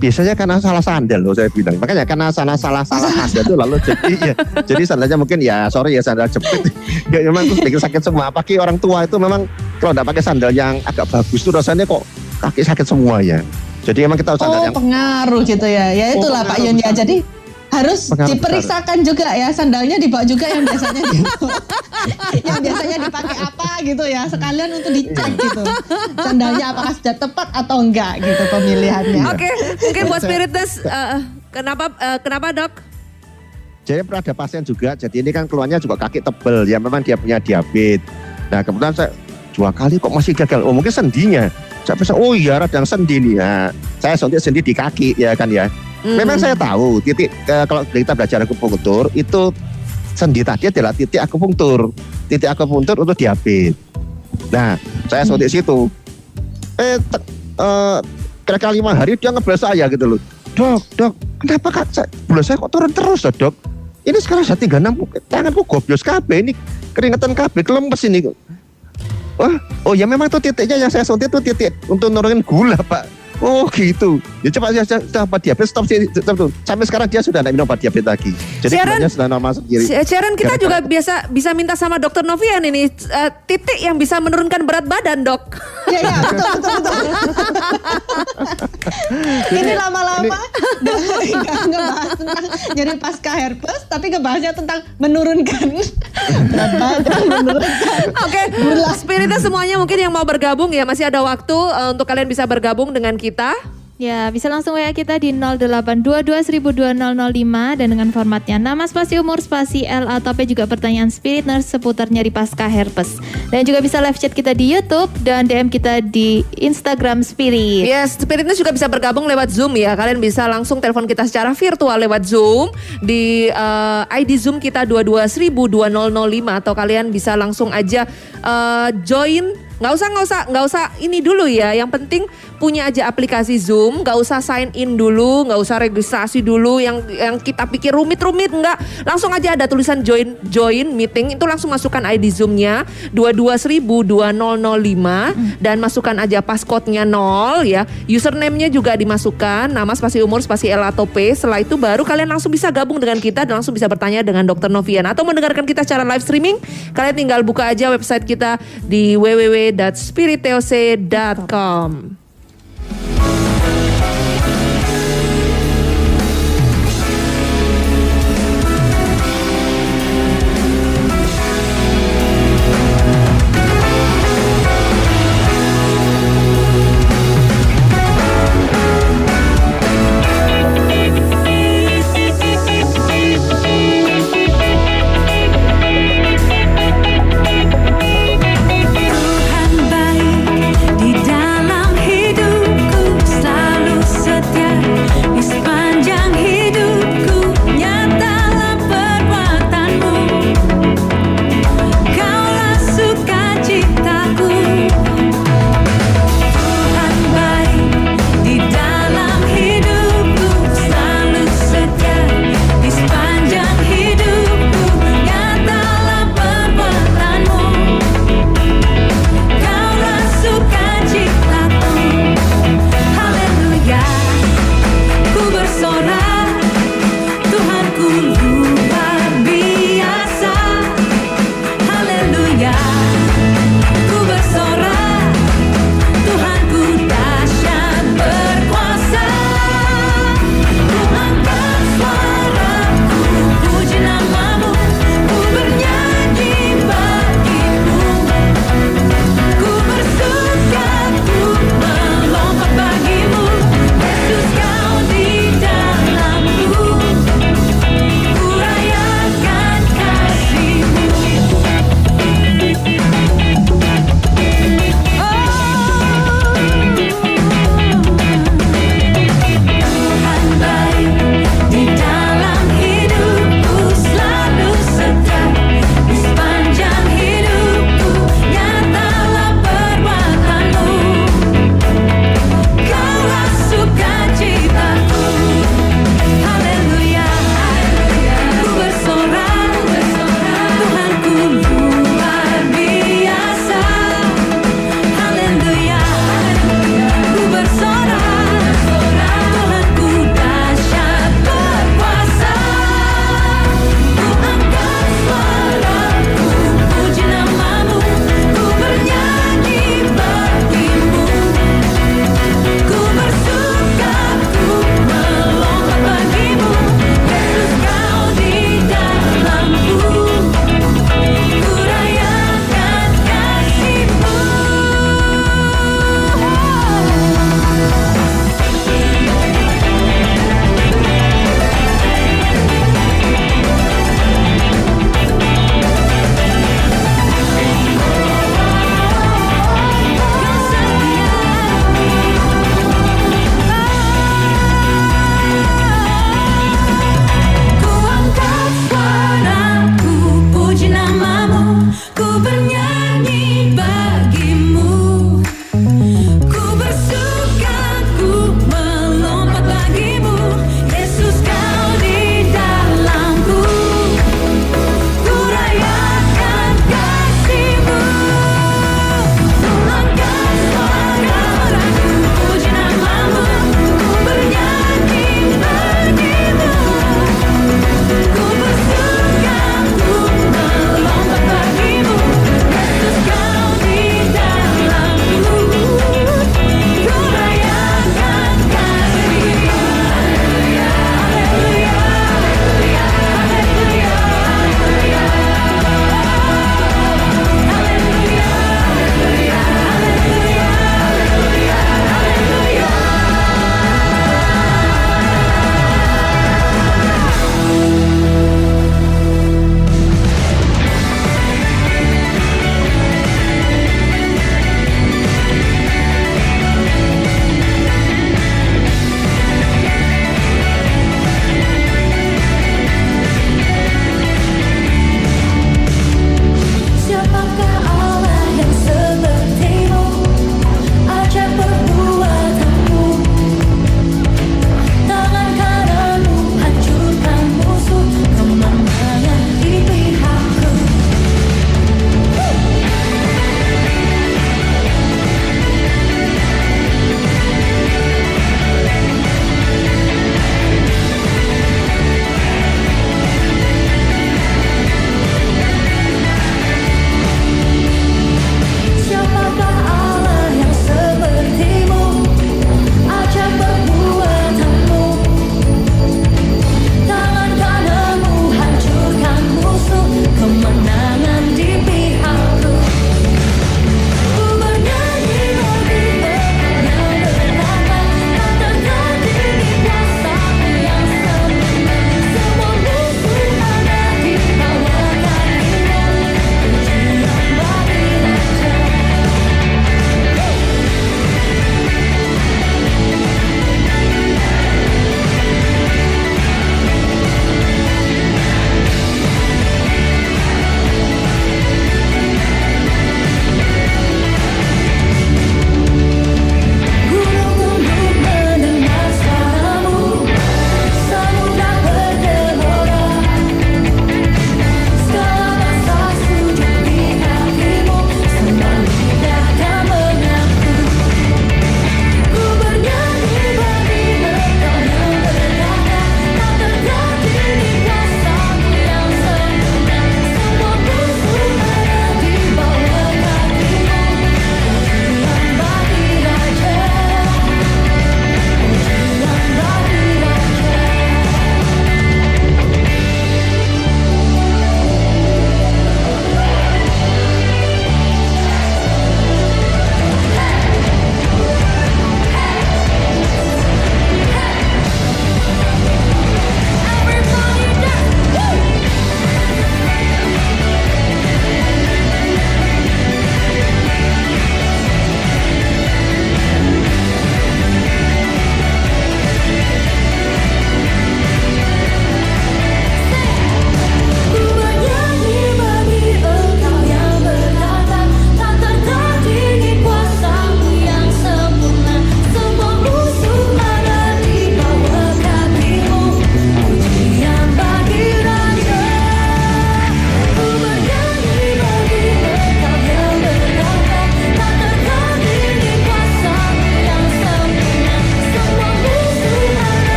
Biasanya karena salah sandal loh saya bilang. Makanya karena salah salah salah sandal itu lalu jadi ya, jadi sandalnya mungkin ya sorry ya sandal jepit. ya memang terus bikin sakit semua. Apalagi orang tua itu memang kalau nggak pakai sandal yang agak bagus tuh rasanya kok kaki sakit semua ya. Jadi emang kita harus sandal Oh yang pengaruh gitu ya. Ya Oh, itulah Pak pengaruh Yun ya. Jadi harus Pengaruh diperiksakan juga ya sandalnya dibawa juga yang biasanya yang biasanya dipakai apa gitu ya sekalian untuk dicek gitu sandalnya apakah sudah tepat atau enggak gitu pemilihannya. Oke, mungkin buat spiritus eh, kenapa eh, kenapa dok? Jadi pernah ada pasien juga, jadi ini kan keluarnya juga kaki tebel, ya memang dia punya diabetes. Nah kebetulan saya dua kali kok masih gagal, oh mungkin sendinya. Saya bisa, oh iya radang sendi nih. Nah, saya suntik sendi di kaki ya kan ya. Hmm. Memang saya tahu titik eh, kalau kita belajar akupunktur itu sendi tadi adalah titik akupunktur, titik akupunktur untuk diabetes. Nah saya suntik situ, eh te- eh, kira-kira lima hari dia ngebel saya gitu loh. Dok, dok, kenapa kak saya, bola saya kok turun terus ya, dok? Ini sekarang saya tinggal enam, tanganku gobios kabeh ini keringetan kabeh kelempes ini. Wah, oh ya memang itu titiknya yang saya suntik itu titik untuk nurunin gula pak. Oh gitu. Ya saya sudah obat diabetes stop, sih, stop tuh. Sampai sekarang dia sudah tidak minum obat diabetes lagi. Jadi Sharon, sudah normal sendiri. Si- Sharon kita Gara-gara- juga biasa bisa minta sama dokter Novian ini eh, titik yang bisa menurunkan berat badan dok. Iya iya betul betul betul. Ini lama-lama nggak ngebahas tentang nyeri pasca herpes, tapi ngebahasnya tentang menurunkan berat badan, menurunkan Oke, spiritus semuanya mungkin yang mau bergabung ya masih ada waktu eh, untuk kalian bisa bergabung dengan kita. Ya, bisa langsung WA kita di 0822 dan dengan formatnya nama spasi umur spasi L atau P juga pertanyaan Spirit Nurse seputar nyeri pasca herpes. Dan juga bisa live chat kita di YouTube dan DM kita di Instagram Spirit. Yes, Spiritness juga bisa bergabung lewat Zoom ya. Kalian bisa langsung telepon kita secara virtual lewat Zoom di eh, ID Zoom kita 22005 atau kalian bisa langsung aja eh, join nggak usah nggak usah nggak usah ini dulu ya. Yang penting punya aja aplikasi Zoom nggak usah sign in dulu nggak usah registrasi dulu. Yang yang kita pikir rumit-rumit nggak. Langsung aja ada tulisan join join meeting. Itu langsung masukkan ID Zoom-nya 22005 dan masukkan aja passcode-nya 0 ya. Username-nya juga dimasukkan. Nama spasi umur spasi L atau P. Setelah itu baru kalian langsung bisa gabung dengan kita dan langsung bisa bertanya dengan Dokter Novian atau mendengarkan kita secara live streaming. Kalian tinggal buka aja website kita di www.spiritoc.com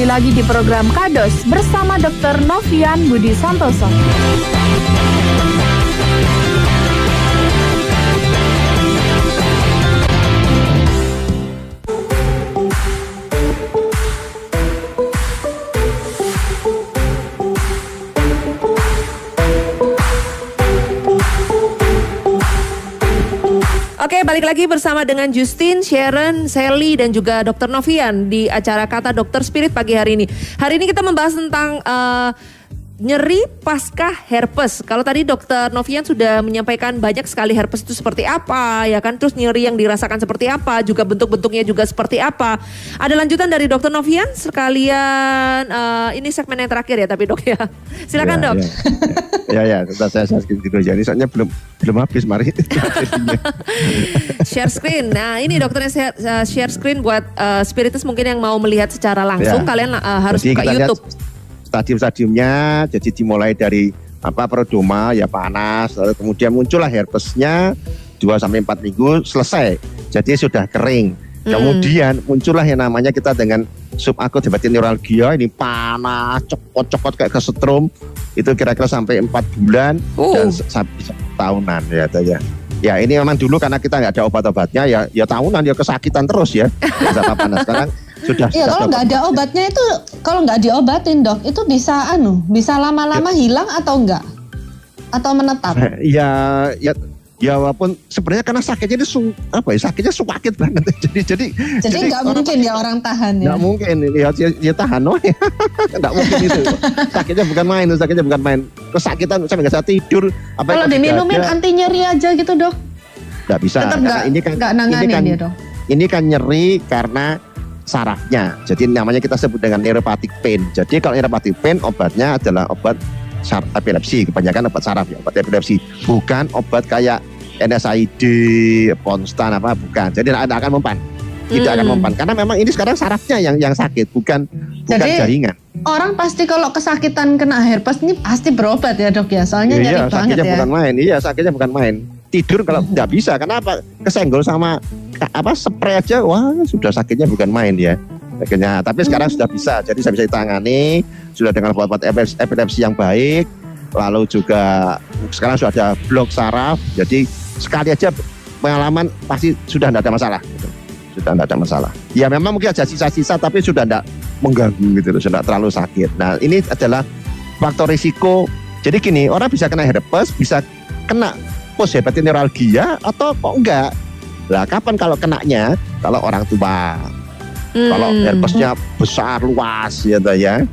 kembali lagi di program Kados bersama Dr. Novian Budi Santoso. Lagi bersama dengan Justin, Sharon, Sally, dan juga Dr. Novian di acara Kata Dokter Spirit pagi hari ini. Hari ini kita membahas tentang eh, nyeri pasca herpes. Kalau tadi Dr. Novian sudah menyampaikan banyak sekali herpes itu seperti apa, ya kan? Terus nyeri yang dirasakan seperti apa, juga bentuk-bentuknya juga seperti apa. Ada lanjutan dari Dr. Novian sekalian eh, ini segmen yang terakhir ya, tapi dok ya. Silakan Ya, dok. Ya, ya, ya, sudah saya saya gitu aja. Ini soalnya belum belum habis, mari. share screen. Nah, ini dokternya share, uh, share screen buat uh, spiritus mungkin yang mau melihat secara langsung. Ya. Kalian uh, harus Jadi buka kita lihat YouTube. Stadium-stadiumnya, jadi dimulai dari apa prodroma ya panas, lalu kemudian muncullah herpesnya 2 sampai 4 minggu selesai. Jadi sudah kering. Hmm. Kemudian muncullah yang namanya kita dengan subakut hepatin neuralgia ini panas, cokot-cokot kayak kesetrum itu kira-kira sampai empat bulan Oh. dan sampai tahunan ya ya. Ya ini memang dulu karena kita nggak ada obat-obatnya ya ya tahunan ya kesakitan terus ya. Apa panas sekarang sudah Iya kalau nggak ada obatnya itu kalau nggak diobatin dok itu bisa anu bisa lama-lama hilang atau enggak atau menetap? ya ya ya walaupun sebenarnya karena sakitnya itu su- apa ya sakitnya suwakit banget. Jadi jadi Jadi nggak mungkin ya orang tahan ya. nggak mungkin ya ya, ya tahan oh ya. Nggak mungkin itu. Sakitnya bukan main sakitnya bukan main. Kesakitan sampai nggak bisa tidur apa Kalau diminumin dada, anti nyeri aja gitu dok, nggak bisa tetap karena nggak ini kan nggak ini kan ya dok. ini kan nyeri karena sarafnya jadi namanya kita sebut dengan neuropathic pain jadi kalau neuropathic pain obatnya adalah obat saraf epilepsi kebanyakan obat saraf ya obat epilepsi bukan obat kayak NSAID, Ponstan apa bukan. Jadi tidak akan mempan. Tidak akan Hmm. mempan karena memang ini sekarang sarafnya yang yang sakit bukan bukan Jadi, jaringan. Orang pasti kalau kesakitan kena herpes ini pasti berobat ya dok ya, soalnya nyeri iya, banget sakitnya ya. bukan main. Iya, sakitnya bukan main. Tidur kalau tidak bisa. Kenapa? Kesenggol sama apa spray aja, wah sudah sakitnya bukan main ya. Sakitnya. Tapi sekarang sudah bisa. Jadi sudah bisa ditangani. Sudah dengan obat-obat epilepsi, yang baik. Lalu juga sekarang sudah ada blok saraf. Jadi sekali aja pengalaman pasti sudah tidak ada masalah. Gitu. Sudah tidak ada masalah. Ya memang mungkin ada sisa-sisa tapi sudah tidak mengganggu gitu, sudah tidak terlalu sakit. Nah ini adalah faktor risiko. Jadi gini, orang bisa kena herpes, bisa kena post hepatin neuralgia atau kok enggak? Lah kapan kalau kenanya? Kalau orang tua. Kalau Hmm. herpesnya besar luas ya toh ya.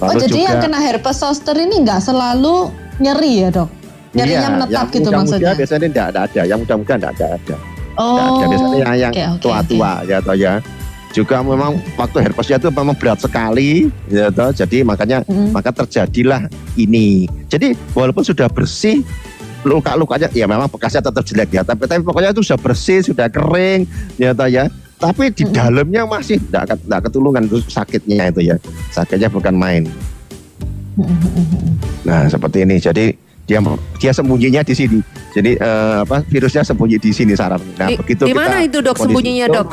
Oh Lalu jadi yang juga- kena herpes zoster ini nggak selalu nyeri ya dok? Nyerinya Iya, menetap yang gitu muda-muda maksudnya? Biasanya tidak ada, ada. Yang muda-muda tidak ada, ada. Nggak Oh, ada. Biasanya yang, yang tua-tua ya toh ya. Juga memang waktu herpesnya itu memang berat sekali ya toh. Jadi makanya Mm. maka terjadilah ini. Jadi walaupun sudah bersih luka-lukanya ya memang bekasnya tetap jelek ya. Tapi tapi pokoknya itu sudah bersih sudah kering ya toh ya. Tapi di Mm-mm. dalamnya masih tidak tidak ketulungan itu sakitnya itu ya. Sakitnya bukan main. Nah seperti ini. Jadi dia dia sembunyinya di sini. Jadi eh, apa virusnya sembunyi di sini saraf nah Di, begitu di mana itu dok sembunyinya itu, dok?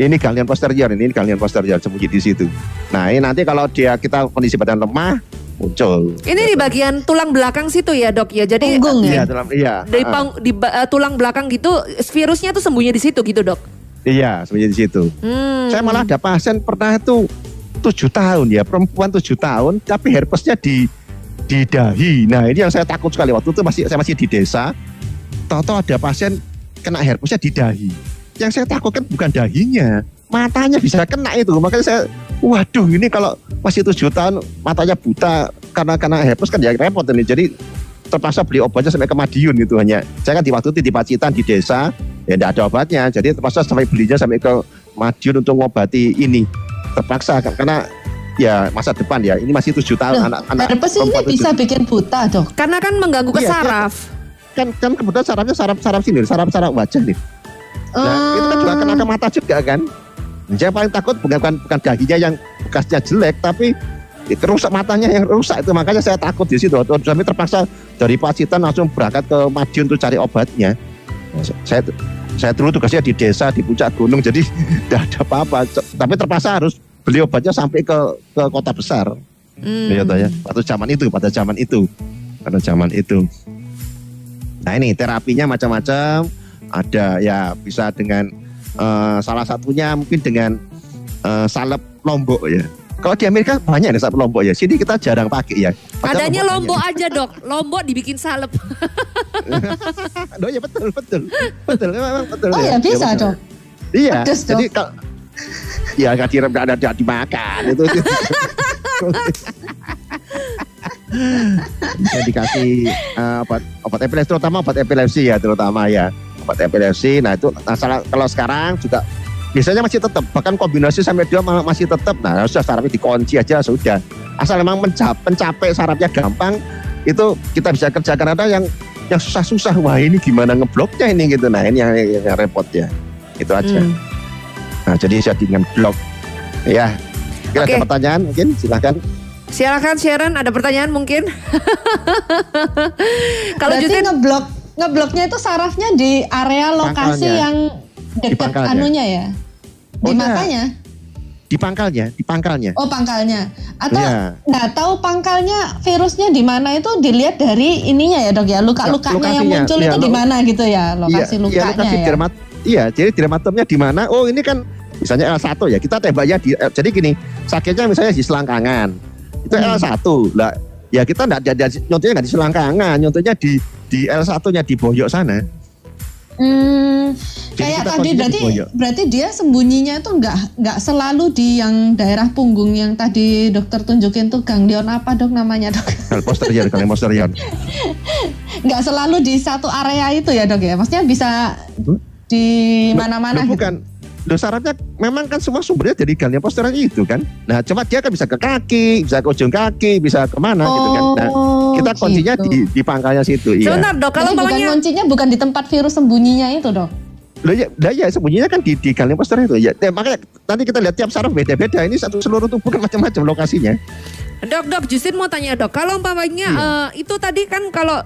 ini galian posterior ini, galian posterior sembunyi di situ. Nah ini nanti kalau dia kita kondisi badan lemah muncul Ini di bagian tulang belakang situ ya dok ya. Jadi Punggung Iya ya? dalam iya. di, ah, pang- di eh, tulang belakang gitu virusnya tuh sembunyi di situ gitu dok. Iya, sembunyi di situ. Hmm. Saya malah ada pasien pernah itu tujuh tahun ya, perempuan tujuh tahun, tapi herpesnya di di dahi. Nah ini yang saya takut sekali waktu itu masih saya masih di desa. Tahu-tahu ada pasien kena herpesnya di dahi. Yang saya takutkan bukan dahinya, matanya bisa kena itu. Makanya saya, waduh ini kalau masih tujuh tahun matanya buta karena karena herpes kan ya repot ini. Jadi terpaksa beli obatnya sampai ke Madiun gitu hanya. Saya kan di waktu itu di Pacitan di desa ya tidak ada obatnya. Jadi terpaksa sampai belinya sampai ke Madiun untuk mengobati ini. Terpaksa karena ya masa depan ya ini masih tujuh tahun Loh, anak-anak herpes ini bisa bikin buta dok? Karena kan mengganggu ke Iya, saraf. kan kan kebetulan sarafnya saraf saraf sini saraf saraf wajah nih nah itu kan juga kena ke mata juga kan saya paling takut bukan bukan, bukan dahinya yang bekasnya jelek tapi itu rusak matanya yang rusak itu makanya saya takut di situ kami terpaksa dari Pacitan langsung berangkat ke Madiun untuk cari obatnya saya saya dulu tugasnya di desa di puncak gunung jadi tidak ada apa-apa tapi terpaksa harus beli obatnya sampai ke ke kota besar. Hmm. Ya, toh ya. Pada zaman itu, pada zaman itu, pada zaman itu. Nah ini terapinya macam-macam. Ada ya bisa dengan eh, salah satunya mungkin dengan eh, salep lombok ya. Kalau di Amerika banyak nih salep lombok ya. Sini kita jarang pakai ya. Padahal Adanya lombok lombok aja dok, lombok dibikin salep. Oh ya betul betul betul memang betul. Oh ya bisa betul. dong. Iya. Pedes, jadi kalau ya nggak direm nggak ada nggak dimakan itu. Bisa dikasih eh, obat obat epilepsi terutama obat epilepsi ya terutama ya obat epilepsi. Nah itu nah, salah- kalau sekarang juga biasanya masih tetap bahkan kombinasi sampai dua masih tetap. Nah sudah sarafnya dikunci aja sudah. Asal memang mencapai, mencapai sarafnya gampang itu kita bisa kerjakan ada yang yang susah-susah wah ini gimana ngebloknya ini gitu nah ini yang, yang, yang repot ya itu aja Hmm. nah jadi saya dengan blok ya kira Oke. ada pertanyaan mungkin silahkan Silakan Sharon, ada pertanyaan mungkin? Kalau Justin, ngeblok ngebloknya itu sarafnya di area lokasi Pangkalnya. yang dekat anunya ya. Di Oh, enggak. matanya. di pangkalnya di pangkalnya Oh, pangkalnya. Atau Iya. nggak tahu pangkalnya virusnya di mana itu dilihat dari ininya ya, Dok ya. Luka-lukanya yang muncul iya, itu di mana gitu ya, lokasi Iya, lukanya iya, lokasi ya. dermat iya jadi dermatomnya di mana oh ini kan misalnya L1 ya kita tembaknya di eh, jadi gini sakitnya misalnya di selangkangan itu Hmm. L1 lah ya kita enggak nyontohnya nggak di selangkangan nyontohnya di di L1 nya di boyok sana Hmm, kayak tadi berarti berarti dia sembunyinya itu nggak nggak selalu di yang daerah punggung yang tadi dokter tunjukin tuh ganglion apa dok namanya dok? Posterior kalau posterior Nggak selalu di satu area itu ya dok ya? Maksudnya bisa Hmm? di mana-mana gitu. bukan Loh sarafnya memang kan semua sumbernya dari ganglion posterior itu kan. Nah cuma dia kan bisa ke kaki, bisa ke ujung kaki, bisa ke mana gitu kan. Nah kita kuncinya gitu. di, di pangkalnya situ. Iya. sebentar dok, kalau Jadi bukan kuncinya bukan di tempat virus sembunyinya itu dok. Loh ya, lah ya sembunyinya kan di, di ganglion posterior itu. Ya, ya, makanya nanti kita lihat tiap saraf beda-beda. Ini satu seluruh tubuh kan macam-macam lokasinya. Dok, dok, Justin mau tanya dok, kalau umpamanya Iya. eh, itu tadi kan kalau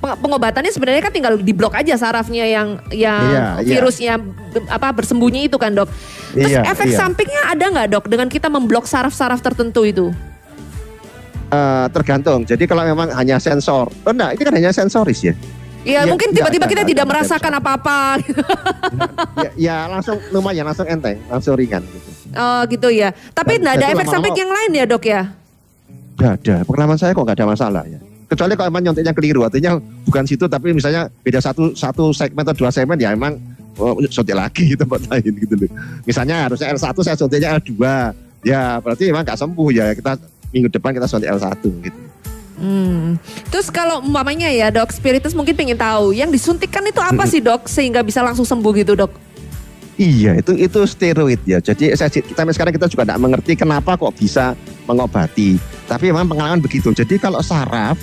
pengobatannya sebenarnya kan tinggal diblok aja sarafnya yang yang Iya, iya. virusnya be- apa bersembunyi itu kan dok. Terus Iya, efek iya. sampingnya ada nggak dok dengan kita memblok saraf-saraf tertentu itu? Eh, tergantung. Jadi kalau memang hanya sensor, oh enggak, ini kan hanya sensoris ya. Ya, Iya, mungkin iya, tiba-tiba kita ada, tidak merasakan apa-apa. ya, ya langsung lumayan, langsung enteng, langsung ringan. Gitu. oh gitu ya. Tapi nggak ada efek samping yang lain ya dok ya? Gak ada. Pengalaman saya kok gak ada masalah ya. Kecuali kalau emang nyonteknya keliru, artinya bukan situ tapi misalnya beda satu satu segmen atau dua segmen ya emang oh, suntik lagi tempat lain gitu loh. Misalnya harusnya L1 saya suntiknya L2. Ya berarti emang gak sembuh ya. Kita minggu depan kita suntik L1 gitu. Hmm. Terus kalau umpamanya ya dok, spiritus mungkin pengen tahu yang disuntikkan itu apa sih dok sehingga bisa langsung sembuh gitu dok? Iya itu itu steroid ya. Jadi saya, kita sekarang kita juga tidak mengerti kenapa kok bisa mengobati. Tapi memang pengalaman begitu. Jadi kalau saraf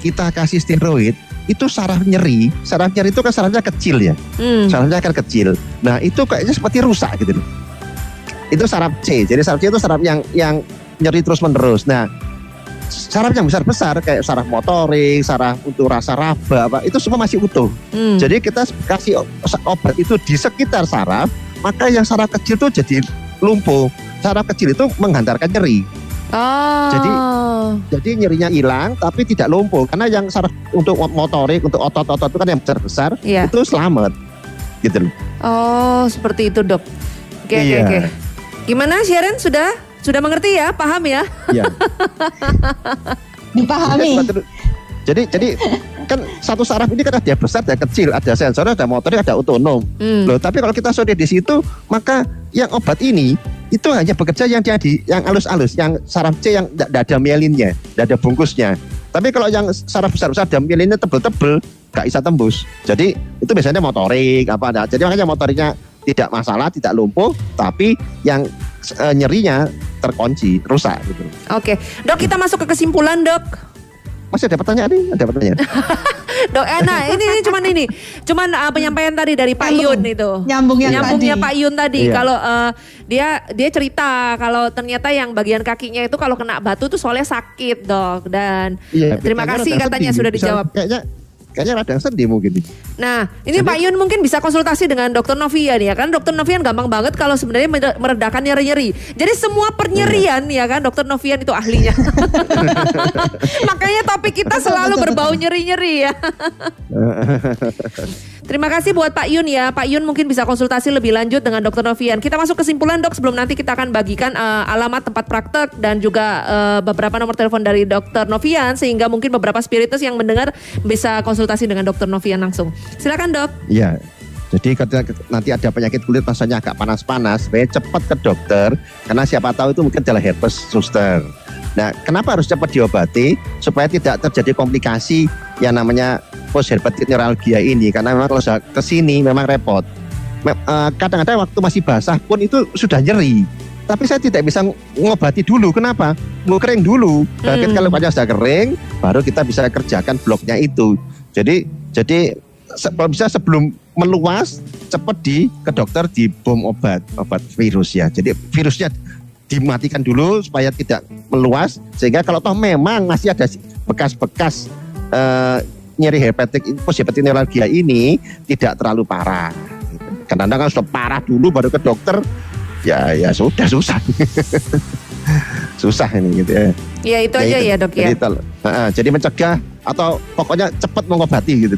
kita kasih steroid itu saraf nyeri. Saraf nyeri itu kan sarafnya kecil ya. Hmm. sarafnya kan kecil. Nah itu kayaknya seperti rusak gitu loh. Itu saraf C. Jadi saraf C itu saraf yang yang nyeri terus menerus. Nah saraf yang besar besar kayak saraf motorik, saraf untuk rasa raba, apa itu semua masih utuh. Hmm. Jadi kita kasih obat itu di sekitar saraf, maka yang saraf kecil itu jadi lumpuh. Saraf kecil itu menghantarkan nyeri. Oh. Jadi Jadi nyerinya hilang tapi tidak lumpuh karena yang saraf untuk motorik, untuk otot-otot itu kan yang besar besar Iya. itu selamat. Gitu loh. Oh, seperti itu, Dok. Oke, oke, Iya. oke. Gimana Sharon sudah sudah mengerti ya? Paham ya? Iya. Dipahami. Jadi jadi kan satu saraf ini kan ada besar, ada kecil, ada sensor, ada motorik, ada otonom. Hmm. Loh, tapi kalau kita sudah di situ, maka yang obat ini itu hanya bekerja yang dia di yang halus-halus, yang saraf C yang tidak ada mielinnya, tidak ada bungkusnya. Tapi kalau yang saraf besar-besar ada mielinnya tebel-tebel, nggak bisa tembus. Jadi itu biasanya motorik apa ada. Jadi makanya motoriknya tidak masalah, tidak lumpuh, tapi yang eh, nyerinya terkunci, rusak gitu. Oke, Dok kita masuk ke kesimpulan, Dok. Masih ada pertanyaan nih? Ada pertanyaan? Dok, eh, nah ini, ini cuman ini, cuman uh, penyampaian tadi dari Pak. Yun itu. Nyambung yang Nyambungnya tadi. Pak Yun tadi Iya. kalau uh, dia dia cerita kalau ternyata yang bagian kakinya itu kalau kena batu tuh soalnya sakit dok dan Iya, terima kasih katanya sedih. sudah dijawab. Kayaknya kayaknya radang sendi mungkin. Nah, ini Pak Yun mungkin bisa konsultasi dengan dokter Novian ya kan. Dokter Novian gampang banget kalau sebenarnya mere- meredakan nyeri-nyeri. Jadi semua pernyerian ya kan, dokter Novian itu ahlinya. Makanya topik kita selalu berbau nyeri-nyeri ya. Terima kasih buat Pak Yun ya. Pak Yun mungkin bisa konsultasi lebih lanjut dengan dokter Novian. Kita masuk kesimpulan dok sebelum nanti kita akan bagikan eh, alamat tempat praktek dan juga eh, beberapa nomor telepon dari dokter Novian sehingga mungkin beberapa spiritus yang mendengar bisa konsultasi dengan dokter Novian langsung. Silakan dok. Iya. Jadi ketika nanti ada penyakit kulit rasanya agak panas-panas, sebaiknya cepat ke dokter karena siapa tahu itu mungkin adalah herpes zoster. Nah, kenapa harus cepat diobati supaya tidak terjadi komplikasi yang namanya post herpetic neuralgia ini karena memang kalau ke sini memang repot. Eh, Kadang-kadang waktu masih basah pun itu sudah nyeri. Tapi saya tidak bisa ng- ngobati dulu. Kenapa? Mau kering dulu. Berarti Hmm. kalau wajah sudah kering, baru kita bisa kerjakan bloknya itu. Jadi jadi kalau bisa sebelum meluas cepat di ke dokter di bom obat obat virus ya. Jadi virusnya dimatikan dulu supaya tidak meluas sehingga kalau toh memang masih ada bekas-bekas eh, nyeri hepatik post hepatic neuralgia ini tidak terlalu parah. Kadang-kadang kan sudah parah dulu baru ke dokter ya ya sudah susah. susah ini gitu ya. Ya itu aja ya dok ya. Jadi, jadi mencegah atau pokoknya cepat mengobati gitu.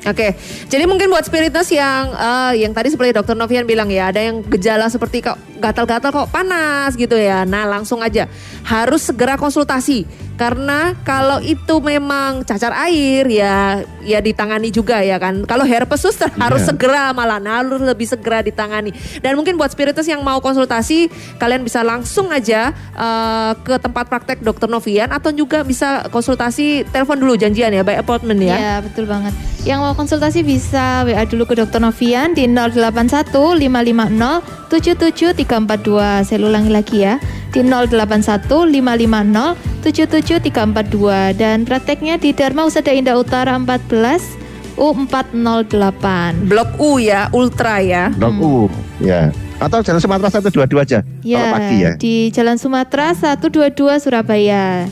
Oke, jadi mungkin buat spiritus yang eh, yang tadi seperti dokter Novian bilang ya, ada yang gejala seperti kok gatal-gatal kok panas gitu ya. Nah langsung aja harus segera konsultasi karena kalau itu memang cacar air ya ya ditangani juga ya kan. Kalau herpes harus Iya. segera malah harus lebih segera ditangani. Dan mungkin buat spiritus yang mau konsultasi kalian bisa langsung aja eh, ke tempat praktek dokter Novian atau juga bisa konsultasi telepon dulu janjian ya by appointment ya. Iya, betul banget. Yang mau konsultasi bisa WA dulu ke Dokter Novian di 081 550 77342. Saya ulangi lagi ya. Di 081 550 77342 dan prakteknya di Dharma Usada Indah Utara 14 U408. Blok U ya, Ultra ya. Blok U ya. Atau jalan Sumatera 122 aja kalau Ya, pagi ya. di Jalan Sumatera 122 Surabaya.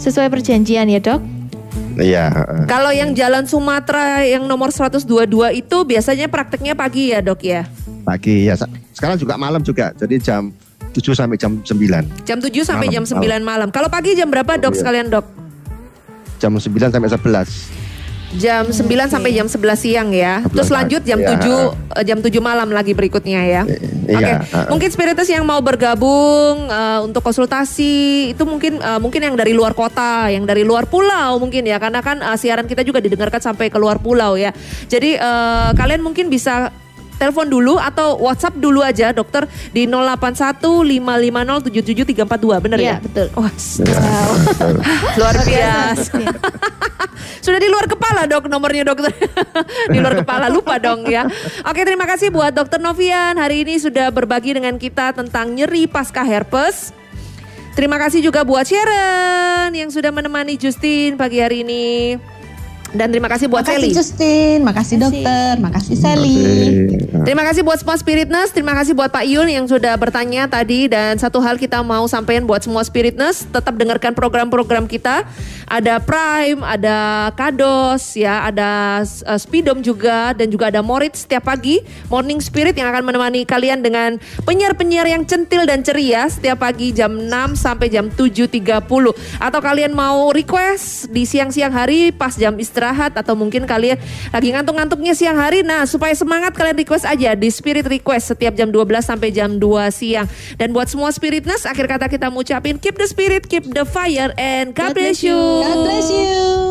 Sesuai perjanjian ya, Dok? Iya. Kalau yang Jalan Sumatera yang nomor 122 itu biasanya prakteknya pagi ya dok ya? pagi ya. Sekarang juga malam juga. Jadi jam 7 sampai jam 9. Jam 7 sampai Malam, jam 9 malam. Kalau pagi jam berapa dok Iya. sekalian dok? Jam 9 sampai 11. Jam 9 sampai jam 11 siang ya. 11 Terus lanjut jam ya. 7 eh, jam 7 malam lagi berikutnya ya. Iya, Oke, heeh. mungkin spiritus yang mau bergabung eh, untuk konsultasi itu mungkin eh, mungkin yang dari luar kota, yang dari luar pulau mungkin ya, karena kan eh, siaran kita juga didengarkan sampai ke luar pulau ya. Jadi eh, kalian mungkin bisa telepon dulu atau WhatsApp dulu aja dokter di 081550774342 bener Iya, ya? betul. Wah, wow. luar biasa. Sudah di luar kepala dok nomornya dokter. di luar kepala lupa dong ya. Oke terima kasih buat dokter Novian hari ini sudah berbagi dengan kita tentang nyeri pasca herpes. Terima kasih juga buat Sharon yang sudah menemani Justin pagi hari ini. Dan terima kasih buat makasih Sally. Justin, makasih dokter, makasih Sally. Terima kasih buat semua spiritness, terima kasih buat Pak Yun yang sudah bertanya tadi dan satu hal kita mau sampaikan buat semua spiritness, tetap dengarkan program-program kita. Ada Prime, ada Kados, ya, ada uh, Speedom juga dan juga ada Morit setiap pagi Morning Spirit yang akan menemani kalian dengan penyiar-penyiar yang centil dan ceria setiap pagi jam 6 sampai jam 7.30. Atau kalian mau request di siang-siang hari pas jam istirahat atau mungkin kalian lagi ngantuk-ngantuknya siang hari. Nah, supaya semangat kalian request aja di Spirit Request setiap jam 12 sampai jam 2 siang. Dan buat semua Spiritness, akhir kata kita mau ucapin keep the spirit, keep the fire and God, bless you. God bless you.